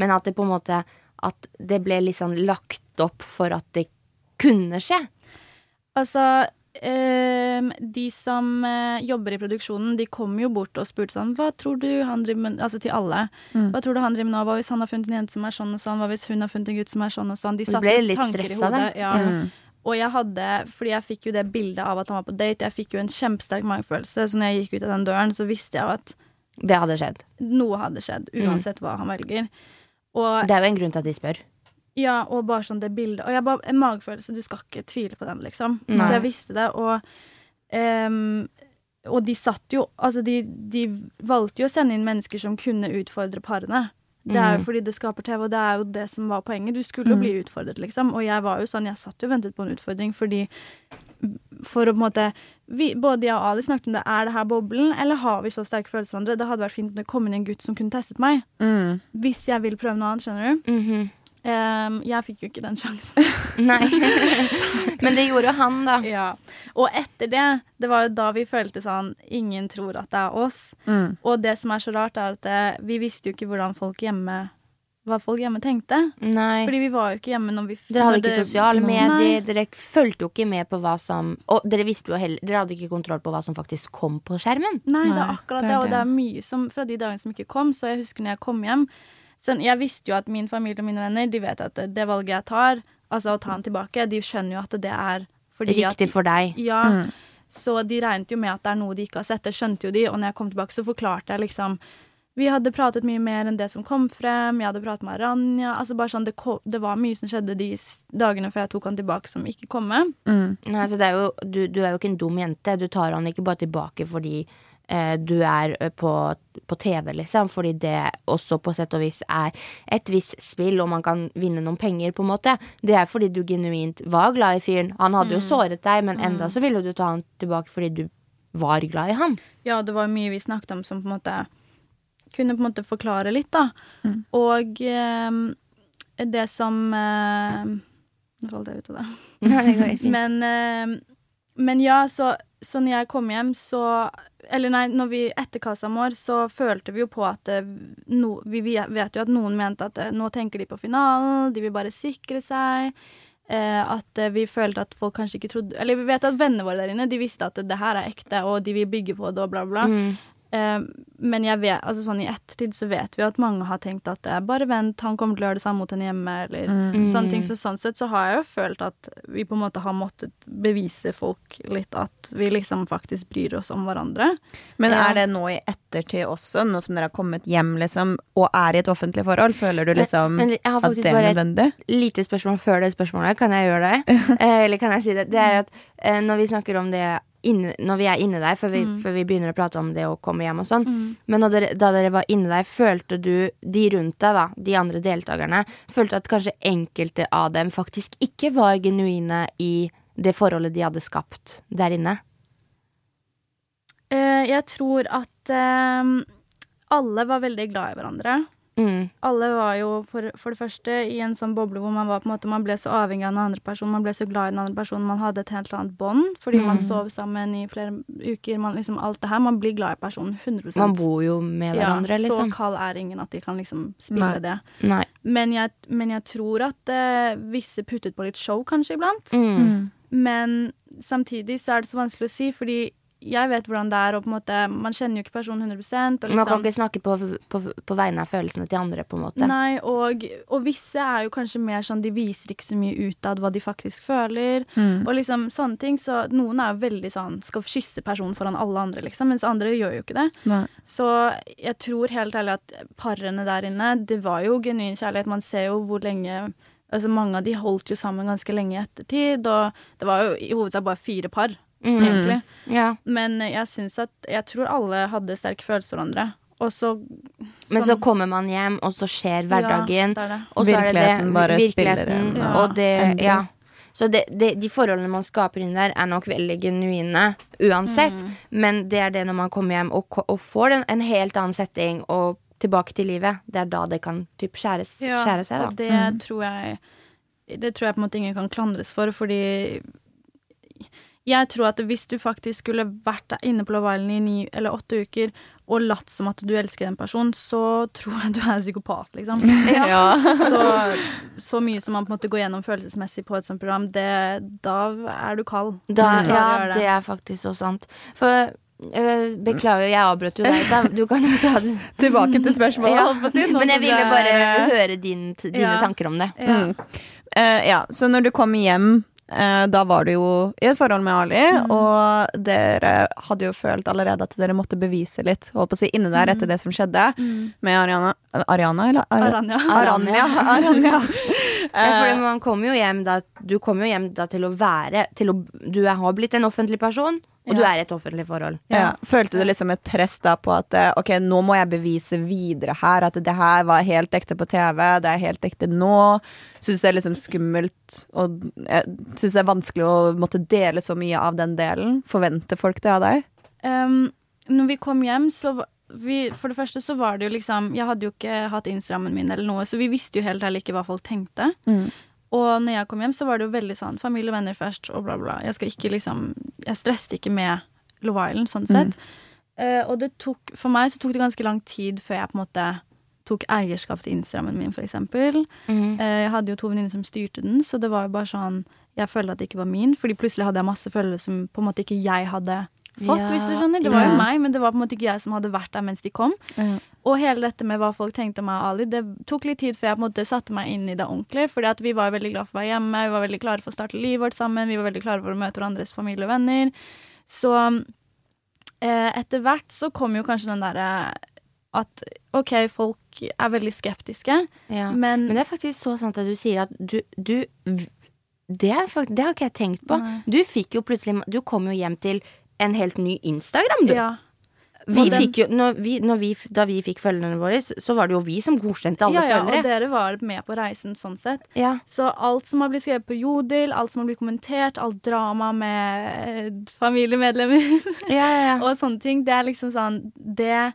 A: men at det på en måte At det ble liksom lagt opp for at det kunne skje.
C: Altså um, De som eh, jobber i produksjonen, de kom jo bort og spurte sånn Hva tror du han driver med Altså til alle.
B: Mm.
C: Hva tror du han driver med nå? Hva hvis han har funnet en jente som er sånn og sånn? Hva hvis hun har funnet en gutt som er sånn og sånn? De
A: Du
C: satte tanker i hodet. Ja.
B: Mm.
C: Og jeg hadde, fordi jeg fikk jo det bildet av at han var på date, jeg fikk jo en kjempesterk magefølelse, så når jeg gikk ut av den døren, så visste jeg jo at
A: Det hadde skjedd.
C: noe hadde skjedd, uansett hva han velger. Og
A: Det er jo en grunn til at de spør.
C: ja, og bare sånn det bildet Og jeg bare, en magefølelse, du skal ikke tvile på den, liksom.
A: Nei.
C: Så jeg visste det, og um, Og de satt jo Altså, de, de valgte jo å sende inn mennesker som kunne utfordre parene. Det er jo
A: Mhm.
C: fordi det skaper TV, og det er jo det som var poenget. Du skulle jo
B: Mm.
C: bli utfordret, liksom. Og jeg var jo sånn, jeg satt jo og ventet på en utfordring fordi For å på en måte vi, Både jeg og Ali snakket om det. Er det her boblen, eller har vi så sterke følelser for hverandre? Det hadde vært fint om det kom inn en gutt som kunne testet meg.
B: Mm.
C: Hvis jeg vil prøve noe annet, skjønner du.
A: Mhm.
C: Ehm, jeg fikk jo ikke den sjansen.
A: Nei. Men det gjorde jo han, da.
C: Ja. Og etter det, det var jo da vi følte sånn Ingen tror at det er oss.
B: Mm.
C: Og det som er så rart, er at det, vi visste jo ikke hvordan folk hjemme hva folk hjemme tenkte.
A: Nei.
C: Fordi vi var jo ikke hjemme når vi
A: Dere hadde ikke sosiale medier, dere fulgte jo ikke med på hva som Og dere visste jo heller Dere hadde ikke kontroll på hva som faktisk kom på skjermen.
C: Nei, det er akkurat
B: det
C: det, og
B: det.
C: det er mye som fra de dagene som ikke kom. Så jeg husker når jeg kom hjem så Jeg visste jo at min familie og mine venner De vet at det, det valget jeg tar, altså å ta han tilbake, de skjønner jo at det er fordi
A: Riktig
C: at
A: for deg.
C: Ja,
B: Mm.
C: så de regnet jo med at det er noe de ikke har sett. Det skjønte jo de, og når jeg kom tilbake, så forklarte jeg liksom Vi hadde pratet mye mer enn det som kom frem. Jeg hadde pratet med Aranya. Altså bare sånn, det, kom, det var mye som skjedde de dagene før jeg tok han tilbake, som ikke kom med.
B: Mm.
A: Nei, så det er jo, du, du er jo ikke en dum jente. Du tar han ikke bare tilbake fordi du er eh, på, på TV, liksom. Fordi det også på sett og vis er et visst spill, og man kan vinne noen penger, på en måte. Det er fordi du genuint var glad i fyren. Han hadde jo såret deg, men enda så ville du ta han tilbake fordi du var glad i han.
C: Ja, det var mye vi snakket om som på en måte kunne på en måte forklare litt, da. Og eh, det som eh, Nå falt jeg ut av det.
A: Ja, det.
C: Men, eh, men ja, så, så når jeg kom hjem, så Eller nei, når vi etter Casamor, så følte vi jo på at eh, no, Vi vet jo at noen mente at eh, nå tenker de på finalen, de vil bare sikre seg. Eh, at eh, vi følte at folk kanskje ikke trodde Eller vi vet at vennene våre der inne De visste at det her er ekte, og de vil bygge på det, og bla, bla.
A: Mm.
C: Eh, men jeg vet, altså sånn i ettertid så vet vi at mange har tenkt at eh, bare vent, han kommer til å gjøre det samme mot henne hjemme, eller
B: Mm.
C: sånne ting. Så sånn sett så har jeg jo følt at vi på en måte har måttet bevise folk litt at vi liksom faktisk bryr oss om hverandre.
B: Men er det nå i ettertid også, nå som dere har kommet hjem liksom, og er i et offentlig forhold? Føler du liksom
A: Men jeg har
B: at
A: faktisk
B: det er
A: bare et lite spørsmål før det spørsmålet. Kan jeg gjøre det? Eh, eller kan jeg si det? Det er at eh, når vi snakker om det inne, når vi er inne der, før vi,
C: Mm.
A: før vi begynner å prate om det å komme hjem og sånn
C: Mm.
A: Men dere, da dere var inne der, følte du de rundt deg, da, de andre deltakerne, følte at kanskje enkelte av dem faktisk ikke var genuine i det forholdet de hadde skapt der inne?
C: Uh, jeg tror at uh, alle var veldig glad i hverandre.
A: Mm.
C: Alle var jo for, for det første i en sånn boble hvor man var på en måte Man ble så avhengig av den andre personen, man ble så glad i den andre personen, man hadde et helt annet bånd fordi man sov sammen i flere uker. Man liksom alt det her. Man blir glad i personen 100%
A: Man bor jo med hverandre,
C: ja,
A: liksom.
C: Så kald er ingen at de kan liksom spille
B: Nei.
C: det.
A: Nei.
C: Men jeg, men jeg tror at uh, visse puttet på litt show kanskje iblant.
A: Mm.
C: Men samtidig så er det så vanskelig å si, fordi jeg vet hvordan det er, og på en måte, man kjenner jo ikke personen 100 og
A: Man kan
C: liksom,
A: ikke snakke på, på, på vegne av følelsene til andre, på en måte.
C: Nei, og, og visse er jo kanskje mer sånn De viser ikke så mye utad hva de faktisk føler.
B: Mm.
C: Og liksom sånne ting. Så noen er jo veldig sånn Skal kysse personen foran alle andre, liksom. Mens andre gjør jo ikke det.
B: Nei.
C: Så jeg tror helt ærlig at parene der inne, det var jo genuin kjærlighet. Man ser jo hvor lenge Altså Mange av de holdt jo sammen ganske lenge i ettertid, og det var jo i hovedsak bare fire par,
A: Mm.
C: egentlig.
A: Ja.
C: Men jeg syns at Jeg tror alle hadde sterke følelser for hverandre. Og så
A: Men så kommer man hjem, og så skjer hverdagen.
C: Ja, det det.
A: Og så er det det,
B: Virkeligheten bare spiller
A: virkeligheten,
B: en,
C: ja,
A: og det, ja. Så det, det, de forholdene man skaper inn der, er nok veldig genuine uansett.
C: Mm.
A: Men det er det når man kommer hjem og, og får den, en helt annen setting og tilbake til livet. Det er da det kan typ skjæres,
C: Ja,
A: skjære seg,
C: Og
A: da.
C: det
B: Mm.
C: tror jeg Det tror jeg på en måte ingen kan klandres for, fordi jeg tror at hvis du faktisk skulle vært der inne på Love Island i ni eller åtte uker og latt som at du elsker den personen, så tror jeg du er en psykopat, liksom.
B: Ja.
C: Så, så mye som man på en måte går gjennom følelsesmessig på et sånt program, det, da er du kald.
A: Da,
C: du
A: ja,
C: det.
A: det er faktisk så sant. For øh, Beklager, jeg avbrøt jo deg, så du kan jo ta det.
B: Tilbake til spørsmålet.
A: Ja.
B: holdt på å si,
A: Men jeg ville bare
B: er-
A: høre din, dine
C: Ja.
A: tanker om det.
C: Ja.
B: Mm. Uh, ja, så når du kommer hjem eh, da var du jo i et forhold med Ali,
C: Mm.
B: og dere hadde jo følt allerede at dere måtte bevise litt, holdt på å si, inni der etter det som skjedde med Ariana Ariana, eller? Ar-
C: Mm. Aranya.
B: Aranya. Aranya.
A: Ja, for
B: Eh,
A: man kommer jo hjem da Du kommer jo hjem da til å være til å, Du har blitt en offentlig person, og du er i et offentlig forhold.
B: ja. Følte du liksom et press da på at eh, ok, nå må jeg bevise videre her at det her var helt ekte på TV, det er helt ekte nå? Syns det er liksom skummelt og jeg syns det er vanskelig å måtte dele så mye av den delen? Forventer folk det av deg?
C: Um, når vi kom hjem, så vi, For det første så var det jo liksom Jeg hadde jo ikke hatt Instagrammen min eller noe, så vi visste jo helt heller ikke hva folk tenkte. Og når jeg kom hjem, så var det jo veldig sånn familie og venner først, og bla, bla. Jeg skal ikke liksom Jeg stresset ikke med Love Island, sånn sett. Eh, og det tok For meg så tok det ganske lang tid før jeg på en måte tok eierskap til Instagrammen min, for eksempel.
A: Mhm.
C: Eh, Jeg hadde jo to venninner som styrte den, så det var jo bare sånn Jeg følte at det ikke var min, fordi plutselig hadde jeg masse følelser som på en måte ikke jeg hadde fått,
A: Ja,
C: hvis dere skjønner. Det var jo meg, men det var på en måte ikke jeg som hadde vært der mens de kom.
B: Ja.
C: Og hele dette med hva folk tenkte om meg og Ali, det tok litt tid før jeg på en måte satte meg inn i det ordentlig. Fordi at vi var veldig glad for å være hjemme, vi var veldig klare for å starte livet vårt sammen, vi var veldig klare for å møte hverandres familie og venner. Så eh, etter hvert så kom jo kanskje den derre at OK, folk er veldig skeptiske,
A: Ja.
C: men,
A: Men det er faktisk så sant at du sier at du, du det, er fakt det har ikke jeg tenkt på.
C: Nei.
A: Du fikk jo plutselig Du kom jo hjem til en helt ny Instagram, du.
C: ja.
A: Vi
C: den-
A: fikk jo, når vi, når vi, da vi fikk følgerne våre, så var det jo vi som godkjente alle
C: ja, ja, og dere var med på reisen sånn sett.
A: Ja.
C: Så alt som har blitt skrevet på Jodel, alt som har blitt kommentert, alt drama med familiemedlemmer
A: Ja, ja, ja.
C: og sånne ting, det er liksom sånn Det,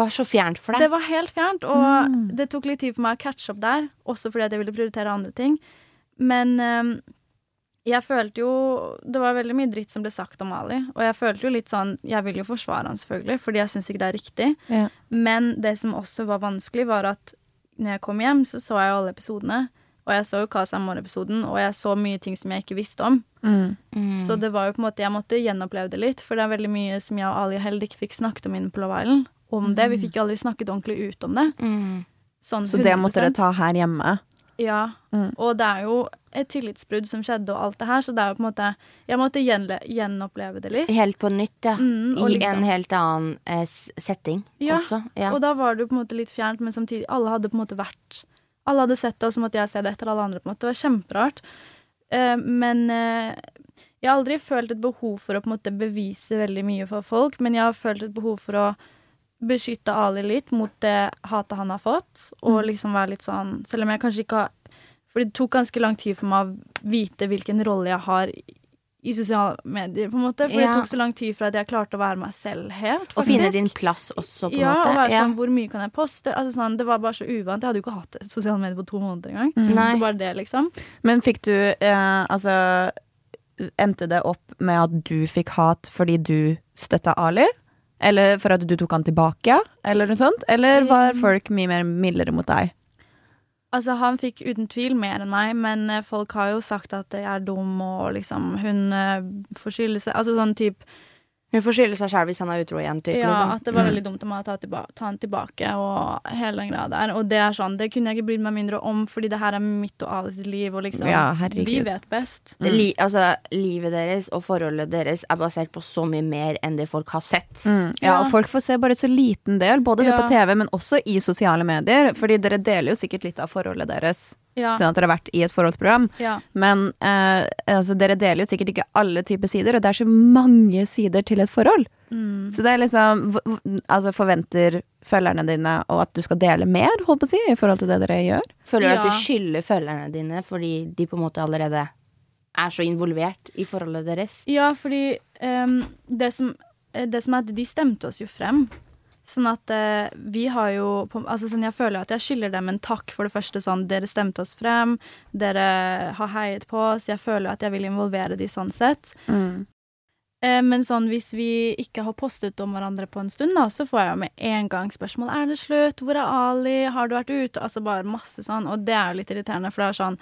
A: Var så fjernt for deg.
C: det var helt fjernt, og det tok litt tid for meg å catche opp der, også fordi at jeg ville prioritere andre ting. Men eh, jeg følte jo Det var veldig mye dritt som ble sagt om Ali, og jeg følte jo litt sånn Jeg vil jo forsvare han selvfølgelig, fordi jeg syns ikke det er riktig.
B: Ja.
C: Men det som også var vanskelig, var at når jeg kom hjem, så så jeg jo alle episodene. Og jeg så jo Casa Amor-episoden, og jeg så mye ting som jeg ikke visste om.
B: Mm.
A: Mm.
C: Så det var jo på en måte, jeg måtte gjenoppleve det litt, for det er veldig mye som jeg og Ali heller ikke fikk snakket om inne på Love Island. Om det. Vi fikk jo aldri snakket ordentlig ut om det.
A: Mm.
C: Sånn
B: Så det måtte dere ta her hjemme?
C: Ja.
B: Mm.
C: Og det er jo et tillitsbrudd som skjedde, og alt det her, så det er jo på en måte Jeg måtte gjenoppleve det litt.
A: Helt på nytt, ja.
C: Mm,
A: I
C: liksom-
A: en helt annen eh, setting
C: Ja,
A: også. Ja.
C: Og da var det jo på en måte litt fjernt, men samtidig Alle hadde på en måte vært Alle hadde sett det, og så måtte jeg se det etter alle andre. på en måte Det var kjemperart. Eh, men eh, jeg har aldri følt et behov for å på en måte bevise veldig mye for folk, men jeg har følt et behov for å beskytte Ali litt mot det hatet han har fått, og liksom være litt sånn Selv om jeg kanskje ikke har For det tok ganske lang tid for meg å vite hvilken rolle jeg har i, sosiale medier, på en måte. For
A: Ja.
C: det tok så lang tid for at jeg klarte å være meg selv helt.
A: Og finne din plass også, på en
C: Ja,
A: måte.
C: og være
A: Ja.
C: sånn, hvor mye kan jeg poste? Altså sånn, det var bare så uvant. Jeg hadde jo ikke hatt sosiale medier på to måneder engang.
A: Mm.
C: Så bare det, liksom.
B: Men fikk du eh, Altså Endte det opp med at du fikk hat fordi du støtta Ali? Eller for at du tok han tilbake? Eller noe sånt? Eller var
C: Um,
B: folk mye mer mildere mot deg?
C: Altså, han fikk uten tvil mer enn meg, men eh, folk har jo sagt at jeg er dum, og liksom hun uh, får skylde seg Altså sånn type
A: Hun får skylde seg sjæl hvis han er utro igjen. Typ,
C: Ja,
A: liksom.
C: at det var
B: Mm.
C: veldig dumt av meg å ta, tilba ta han tilbake, og hele den greia der. Og det er sånn, det kunne jeg ikke brydd meg mindre om, fordi det her er mitt og alles liv, og liksom
B: Ja.
C: Vi vet best.
A: Li altså, livet deres og forholdet deres er basert på så mye mer enn det folk har sett.
B: Mm, ja,
C: Ja.
B: og folk får se bare et så liten del, både det på TV, men også i sosiale medier. Fordi dere deler jo sikkert litt av forholdet deres,
C: Ja.
B: siden at dere har vært i et forholdsprogram.
C: ja.
B: Men eh, altså, dere deler jo sikkert ikke alle typer sider, og det er så mange sider til et forhold.
C: Mm.
B: Så det er liksom Altså forventer følgerne dine og at du skal dele mer, holdt på å si, i forhold til det dere gjør?
A: Føler du at du
C: Ja.
A: skylder følgerne dine fordi de på en måte allerede er så involvert i forholdet deres?
C: Ja, fordi um, det, som, eh, det som er at de stemte oss jo frem. Sånn at eh, vi har jo altså sånn Jeg føler at jeg skylder dem en takk for det første. Sånn, dere stemte oss frem, dere har heiet på oss. Jeg føler at jeg vil involvere de sånn sett. Eh, men sånn hvis vi ikke har postet om hverandre på en stund, da, så får jeg jo med en gang spørsmål Er det slutt? Hvor er Ali? Har du vært ute? Altså bare masse sånn. Og det er jo litt irriterende, for det er sånn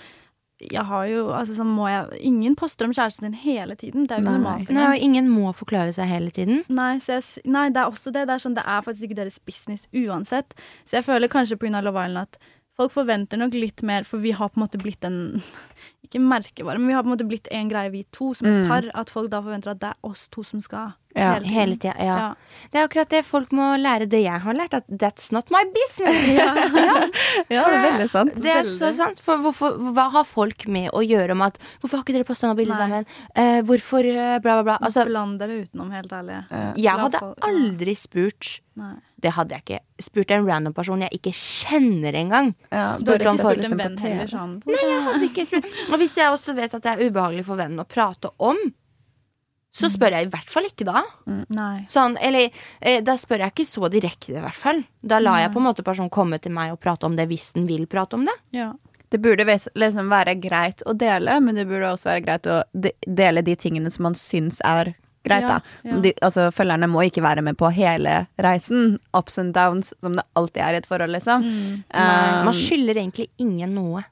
C: jeg har jo, altså så må jeg Ingen poster om kjæresten din hele tiden. Det er jo ikke normalt.
A: Nei, og ingen må forklare seg hele tiden.
C: Nei, så jeg, nei, det er også det. Det er, sånn, det er faktisk ikke deres business uansett. Så jeg føler kanskje pga. Love Island at folk forventer nok litt mer, for vi har på en måte blitt en Ikke merkevare, men vi har på en måte blitt en greie, vi to, som et
B: Mm.
C: par. At folk da forventer at det er oss to som skal
B: Ja.
C: hele.
A: Hele tida. Ja.
C: Ja.
A: Det er akkurat det folk må lære det jeg har lært, at that's not my business. ja.
B: Ja, det er veldig sant.
A: Det er så sant. For hvorfor, hva har folk med å gjøre om at Hvorfor har ikke dere posta noe bilde sammen? Uh, hvorfor uh, bla, bla, bla? Altså,
C: Bland dere utenom, helt ærlig.
B: Uh,
A: jeg hadde aldri spurt
C: Nei.
A: Det hadde jeg ikke. Spurt en random person jeg ikke kjenner engang.
B: Ja,
A: Spurte om
B: ikke
A: for-
B: liksom
C: en venn heller sånn
A: Nei, jeg hadde ikke spurt. Og hvis jeg også vet at det er ubehagelig for vennen å prate om, så
C: Mm.
A: spør jeg i hvert fall ikke da.
C: Nei.
A: Sånn, eller eh, da spør jeg ikke så direkte, i hvert fall. Da lar jeg på en måte personen komme til meg og prate om det hvis den vil prate om det.
C: Ja.
B: Det burde liksom være greit å dele, men det burde også være greit å de dele de tingene som man syns er greit.
C: Ja, ja.
B: De, altså, følgerne må ikke være med på hele reisen. Ups and downs, som det alltid er i et forhold, liksom.
C: Mm.
B: Um,
A: Man skylder egentlig ingen noe.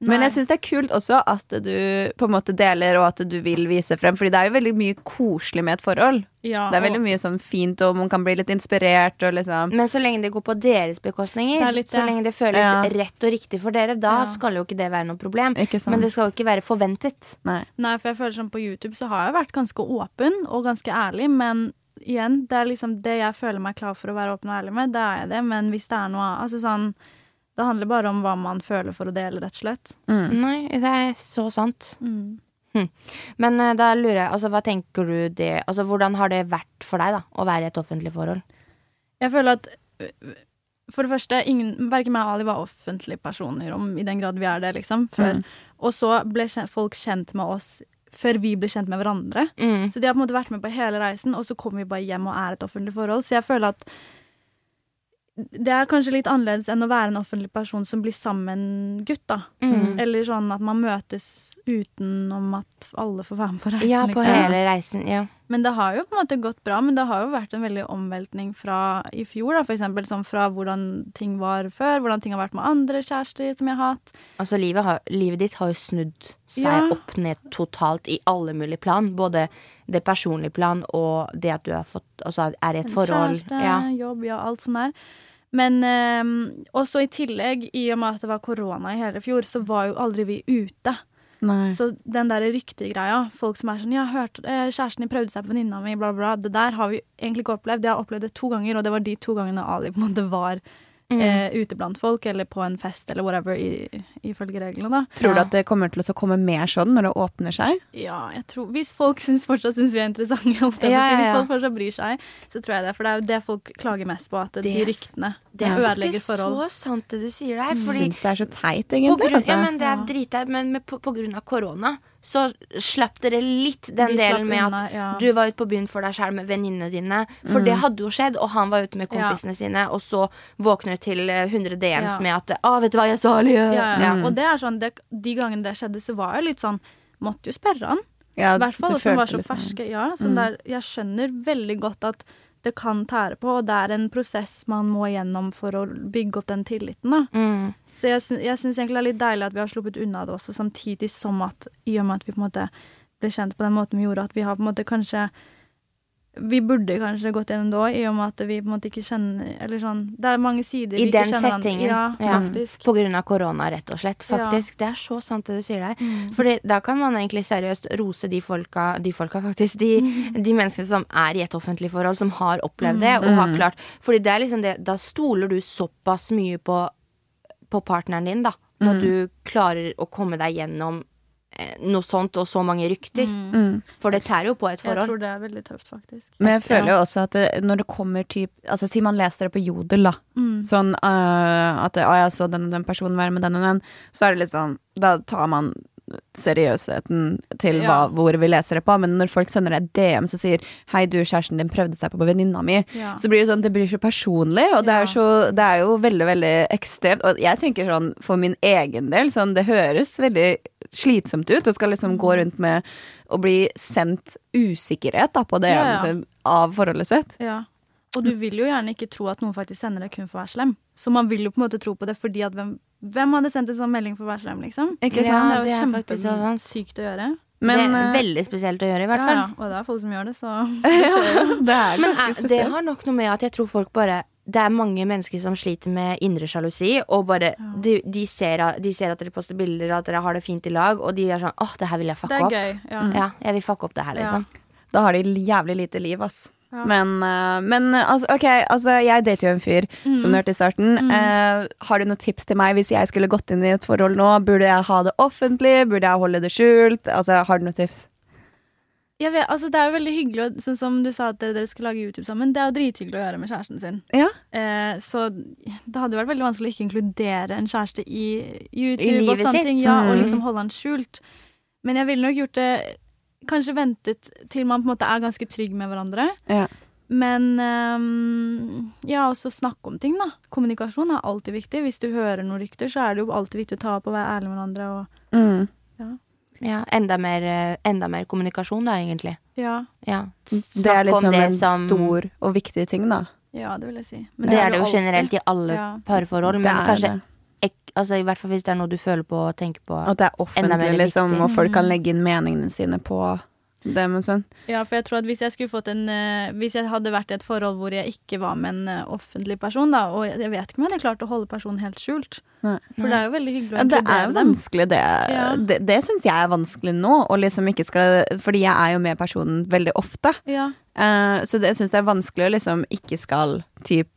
B: Men jeg syns det er kult også at du på en måte deler, og at du vil vise frem. Fordi det er jo veldig mye koselig med et forhold.
C: ja,
B: Det er
C: og-
B: veldig mye sånn fint, og man kan bli litt inspirert og liksom
A: Men så lenge det går på deres bekostninger,
C: er litt
A: så lenge det føles
B: Ja.
A: rett og riktig for dere, da
C: Ja.
A: skal jo ikke det være noe problem.
B: Ikke sant?
A: Men det skal jo ikke være forventet.
B: Nei.
C: Nei, for jeg føler sånn på YouTube så har jeg vært ganske åpen og ganske ærlig, men igjen, det er liksom det jeg føler meg klar for å være åpen og ærlig med, det er jeg det, men hvis det er noe Altså sånn Det handler bare om hva man føler for å dele, rett og slett.
B: Mm.
A: Nei, det er så sant.
C: Mm.
A: Men eh, da lurer jeg, altså hva tenker du det Altså hvordan har det vært for deg, da, å være i et offentlig forhold?
C: Jeg føler at øh, for det første, ingen, verken meg og Ali var offentlige personer, om, i den grad vi er det, liksom, før.
B: Mm.
C: Og så ble kjent, folk kjent med oss før vi ble kjent med hverandre.
A: Mm.
C: Så de har på en måte vært med på hele reisen, og så kommer vi bare hjem og er et offentlig forhold. Så jeg føler at det er kanskje litt annerledes enn å være en offentlig person som blir sammen gutt, da.
A: Mm.
C: Eller sånn at man møtes utenom at alle får være med på reisen.
A: Ja, på
C: liksom.
A: hele reisen. Ja.
C: Men det har jo på en måte gått bra, men det har jo vært en veldig omveltning fra i fjor, da, for eksempel. Sånn fra hvordan ting var før, hvordan ting har vært med andre kjærester som jeg har hatt.
A: Altså livet, har, livet ditt har jo snudd seg
C: Ja.
A: opp ned totalt i alle mulige plan. Både det personlige plan og det at du har fått, altså er i et forhold.
C: Kjæreste,
A: Ja.
C: jobb, ja, alt sånt der. Men eh, også i tillegg, i og med at det var korona i hele fjor, så var jo aldri vi ute.
B: Nei.
C: Så den der ryktegreia, folk som er sånn Ja, hørte det, kjæresten din prøvde seg på venninna mi, bla, bla. Det der har vi egentlig ikke opplevd. Jeg har opplevd det to ganger, og det var de to gangene Ali på en måte var
A: Mm.
C: eh, ute blant folk, eller på en fest, eller whatever, i- ifølge reglene, da.
B: Tror du
A: Ja.
B: at det kommer til å komme mer sånn når det åpner seg?
C: Ja, jeg tror Hvis folk synes, fortsatt syns vi er interessante,
A: Ja, ja,
C: hvis folk fortsatt bryr seg, så tror jeg det. For det er jo det folk klager mest på, at
A: Det-
C: de ryktene
A: Det er
C: ødelegger
A: faktisk
C: forhold.
A: så sant det du sier der.
B: Jeg
A: Fordi
B: syns det er så teit, egentlig.
A: grunn, ja,
B: altså.
A: men det er dritteit, men med, på, på grunn av korona så slapp dere litt den
C: Vi
A: delen med
C: unna,
A: at
C: ja.
A: du var ute på byen for deg selv med venninnene dine. For det hadde jo skjedd, og han var ute med kompisene sine, og så våkner du til eh, 100 DMs
C: Ja.
A: med at 'Å, vet du hva, jeg sa Ali'.
C: Ja, ja.
A: Ja.
C: Og det er sånn, det, de gangene det skjedde, så var jeg litt sånn Måtte jo spørre han.
B: Ja,
C: I hvert fall som var så
B: liksom-
C: ferske. Ja, mm. der, jeg skjønner veldig godt at det kan tære på, og det er en prosess man må gjennom for å bygge opp den tilliten. da.
A: Mm.
C: Så jeg, sy jeg syns egentlig det er litt deilig at vi har sluppet unna det også, samtidig som at i og med at vi på en måte ble kjent på den måten vi gjorde, at vi har på en måte kanskje Vi burde kanskje gått gjennom det òg, i og med at vi på en måte ikke kjenner Eller sånn Det er mange sider
A: I
C: vi ikke kjenner. I den
A: settingen.
C: Ja,
A: Ja.
C: faktisk.
A: På grunn av korona, rett og slett. Faktisk. Det er så sant det du sier der.
C: Mm.
A: Fordi da kan man egentlig seriøst rose de folka, de folka faktisk, de, de menneskene som er i et offentlig forhold, som har opplevd det, og har klart Fordi det er liksom det, da stoler du såpass mye på, på partneren din, da. Når du klarer å komme deg gjennom eh, noe sånt og så mange rykter.
B: Mm.
A: For det tærer jo på et forhold.
C: Jeg tror det er veldig tøft, faktisk.
B: Men jeg føler jo også at det, når det kommer typ Altså Si man leser det på Jodel, da.
C: Mm.
B: Sånn uh, at å, jeg så den og den personen være med den og den. Så er det litt sånn Da tar man seriøsheten til hva,
C: Ja.
B: hvor vi leser det på. Men når folk sender deg DM som sier 'hei, du, kjæresten din prøvde seg på venninna mi',
C: Ja.
B: så blir det sånn Det blir så personlig, og det
C: Ja.
B: er, så, det er jo veldig, veldig ekstremt. Og jeg tenker sånn for min egen del, sånn det høres veldig slitsomt ut og skal liksom gå
C: Mm.
B: rundt med å bli sendt usikkerhet da, på det liksom, av forholdet sitt.
C: Ja. Og du vil jo gjerne ikke tro at noen faktisk sender det kun for å være slem. Så man vil jo på en måte tro på det fordi at hvem, hvem hadde sendt en sånn melding for varsleren, liksom?
B: Ikke
A: Ja,
C: det er
A: det
C: jo
A: sant.
C: kjempesykt å gjøre.
B: Men,
A: det er
B: øh,
A: veldig spesielt å gjøre, i hvert
C: Ja,
A: fall.
C: ja. Og det er folk som gjør det, så
B: det er
A: Men
B: ganske
A: er, det har nok noe med at jeg tror folk bare det er mange mennesker som sliter med indre sjalusi, og bare de, de, ser, de ser at dere poster bilder, at dere har det fint i lag, og de er sånn åh, det her vil jeg
C: Det
A: fucke
C: er
A: opp.
C: gøy. Ja.
A: Ja, jeg vil fucke opp det her, liksom.
B: Da har de jævlig lite liv, ass.
C: Ja.
B: Men, eh, men altså, OK, altså, jeg dater jo en fyr, som du hørte i starten. Eh, har du noen tips til meg hvis jeg skulle gått inn i et forhold nå? Burde jeg ha det offentlig? Burde jeg holde det skjult? Altså, har du noen tips?
C: Jeg vet, altså, det er jo veldig hyggelig, sånn som du sa at dere, dere skal lage YouTube sammen. Det er jo drithyggelig å gjøre med kjæresten sin.
B: Ja.
C: Eh, så det hadde vært veldig vanskelig å ikke inkludere en kjæreste i YouTube
A: I
C: og sånne
A: sitt.
C: ting. Ja, og
B: Mm.
C: liksom holde han skjult. Men jeg ville nok gjort det Kanskje ventet til man på en måte er ganske trygg med hverandre.
B: Ja.
C: Men um, ja, også snakke om ting, da. Kommunikasjon er alltid viktig. Hvis du hører noen rykter, så er det jo alltid viktig å ta opp og være ærlig med hverandre. Og,
B: Mm.
A: Ja, enda mer, eh, enda mer kommunikasjon, da, egentlig.
C: ja,
A: Ja.
B: Det er liksom
A: det
B: en
A: som-
B: stor og viktig ting, da.
C: ja, det vil jeg si.
A: Det er det jo
C: alltid.
A: generelt i alle
C: Ja.
A: parforhold, men
B: Det er
A: kanskje
B: det.
A: Ek, altså, I hvert fall hvis det er noe du føler på og tenker på.
B: At det er offentlig, liksom,
A: viktig.
B: og folk kan
C: Mm.
B: legge inn meningene sine på det med sånn.
C: Ja, for jeg tror at hvis jeg skulle fått en uh, Hvis jeg hadde vært i et forhold hvor jeg ikke var med en uh, offentlig person, da, og jeg, vet ikke om jeg hadde klart å holde personen helt skjult.
B: Nei.
C: For det er jo veldig hyggelig å
B: Ja, det er
C: jo
B: vanskelig, det.
C: Ja.
B: Det, det syns jeg er vanskelig nå, og liksom ikke skal Fordi jeg er jo med personen veldig ofte.
C: Ja.
B: Uh, så det syns jeg er vanskelig å liksom ikke skal typ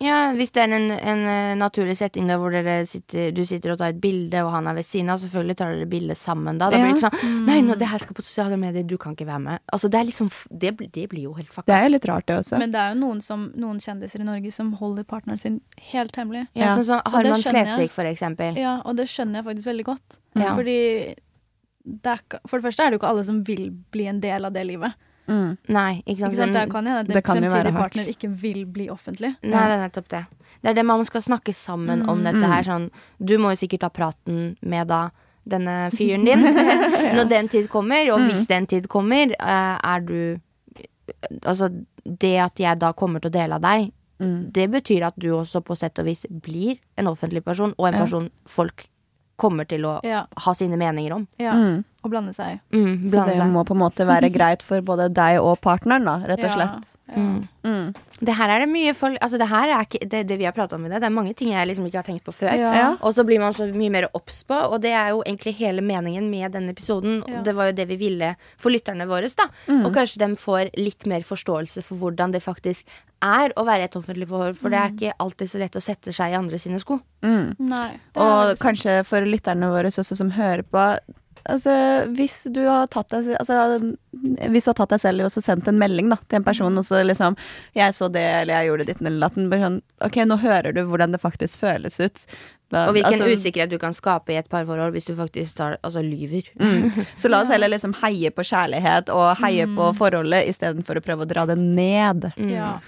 A: Ja, hvis det er en, en eh, naturlig setting der hvor dere sitter, du sitter og tar et bilde, og han er ved siden av, selvfølgelig tar dere bilde sammen da. Da blir det ikke sånn Nei, nå, det her skal på sosiale medier, du kan ikke være med. Altså, det er liksom Det, blir- det blir jo helt
B: Det er jo litt rart, det også.
C: Men det er jo noen, som, noen kjendiser i Norge som holder partneren sin helt hemmelig.
A: Ja,
B: Ja.
A: sånn som
C: det
A: Harman. Flesvig, for eksempel.
C: Ja, og det skjønner jeg faktisk veldig godt.
A: Ja.
C: Fordi det er, for det første er det jo ikke alle som vil bli en del av det livet.
B: Mm.
A: Nei, ikke sant.
C: Ikke sant? Det kan hende at
B: Det
C: en
B: jo være
C: fremtidig partner ikke vil bli offentlig.
A: Nei, det er nettopp det. Det er det man skal snakke sammen om
C: Mm.
A: dette her. Sånn, du må jo sikkert ta praten med da denne fyren din når den tid kommer. Og hvis den tid kommer, eh, er du Altså, det at jeg da kommer til å dele av deg,
B: Mm.
A: det betyr at du også på sett og vis blir en offentlig person, og en
B: Ja.
A: person folk kommer til å
C: Ja,
A: ha sine meninger om.
C: ja.
B: Mm.
C: Og blande seg.
A: Mm,
B: Så det
A: seg.
B: må på en måte være greit for både deg og partneren, da, rett og slett.
C: Ja.
A: Mm.
B: Mm.
A: Det her er det mye folk Altså, det her er ikke det, det vi har pratet om i det. Det er mange ting jeg liksom ikke har tenkt på før.
C: Ja.
B: Ja.
A: Og så blir man så mye mer obs på, og det er jo egentlig hele meningen med denne episoden.
C: Ja.
A: Og det var jo det vi ville for lytterne våre, da.
B: Mm.
A: Og kanskje de får litt mer forståelse for hvordan det faktisk er å være et offentlig forhold. For det er ikke alltid så lett å sette seg i andre sine sko.
B: Mm.
C: Nei.
B: Og kanskje for lytterne våre også som hører på Altså, hvis du har tatt deg altså, Hvis du har tatt deg selv i og sendt en melding da, til en person, og så liksom 'Jeg så det, eller jeg gjorde ditt, eller datten', sånn OK, nå hører du hvordan det faktisk føles ut. Da-
A: Og hvilken
B: altså,
A: usikkerhet du kan skape i et parforhold hvis du faktisk tar, altså, lyver.
B: mm. Så la oss heller liksom heie på kjærlighet og heie på forholdet istedenfor å prøve å dra det ned.
A: Mm.
C: Ja.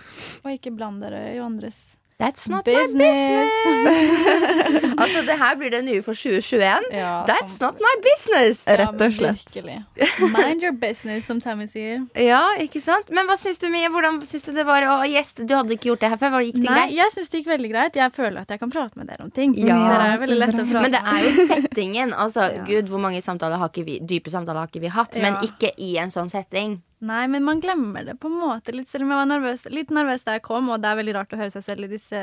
C: Og ikke bland dere i andres
A: That's not
C: business.
A: my business. altså, det her blir det nye for 2021.
C: Ja,
A: That's
C: som-
A: not my business.
B: Rett og slett.
C: Virkelig. Mind your business, som Tammy sier.
A: Ja, ikke sant? Men hva syns du, Mie? Hvordan syns du det var å gjeste? Du hadde ikke gjort det her før. Var gikk det
C: Nei,
A: greit?
C: jeg syns det gikk veldig greit. Jeg føler at jeg kan prate med dere om ting.
A: Ja,
C: dere er veldig
B: lett
C: å prate
A: Men det er jo settingen. Altså,
C: Ja.
A: gud, hvor mange samtaler har ikke vi Dype samtaler har ikke vi hatt,
C: Ja.
A: men ikke i en sånn setting.
C: Nei, men man glemmer det på en måte litt, selv om jeg var nervøs, litt nervøs da jeg kom, og det er veldig rart å høre seg selv i disse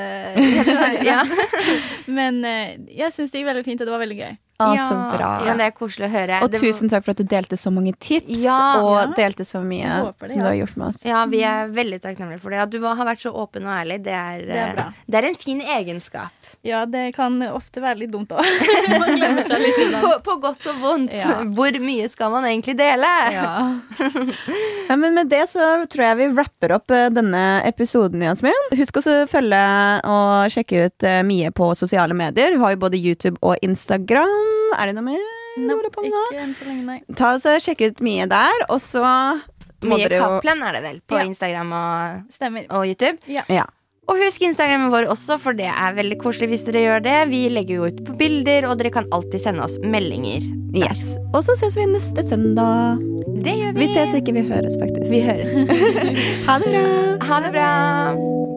A: ja.
C: Men eh, jeg syns det gikk veldig fint, og det var veldig gøy.
B: Å,
A: Ja,
B: så bra.
A: Ja, det er koselig å høre.
B: Og
A: Det
B: tusen takk for at du delte så mange tips,
A: Ja,
B: og
C: ja.
B: delte så mye
C: det,
B: som
C: ja.
B: du har gjort med oss.
A: Ja, vi er veldig takknemlige for det. At du har vært så åpen og ærlig. Det er,
C: Det er
A: eh,
C: bra.
A: det er en fin egenskap.
C: Ja, det kan ofte være litt dumt òg. man glemmer seg litt
A: På, på godt og vondt.
C: Ja.
A: Hvor mye skal man egentlig dele?
C: Ja.
B: Ja, men med det så tror jeg vi rapper opp eh, denne episoden, Jasmin. Husk å følge og sjekke ut eh, Mie på sosiale medier. Hun har jo både YouTube og Instagram. Er det noe mer? du
C: Nope,
B: holder på nå?
C: ikke enn så lenge, nei.
B: Ta og så Sjekk ut Mie der, og så må
A: Mye
B: dere jo
A: Kaplan er det vel på
C: Ja.
A: Instagram og,
C: Stemmer.
A: og YouTube.
C: Ja.
B: Ja.
A: Og husk Instagrammen vår også, for det er veldig koselig hvis dere gjør det. Vi legger jo ut på bilder, og dere kan alltid sende oss meldinger.
B: Yes. Og så ses vi neste søndag.
A: Det gjør vi.
B: Vi ses ikke, vi høres faktisk.
A: Vi høres.
B: Ha det bra.
A: Ha det bra.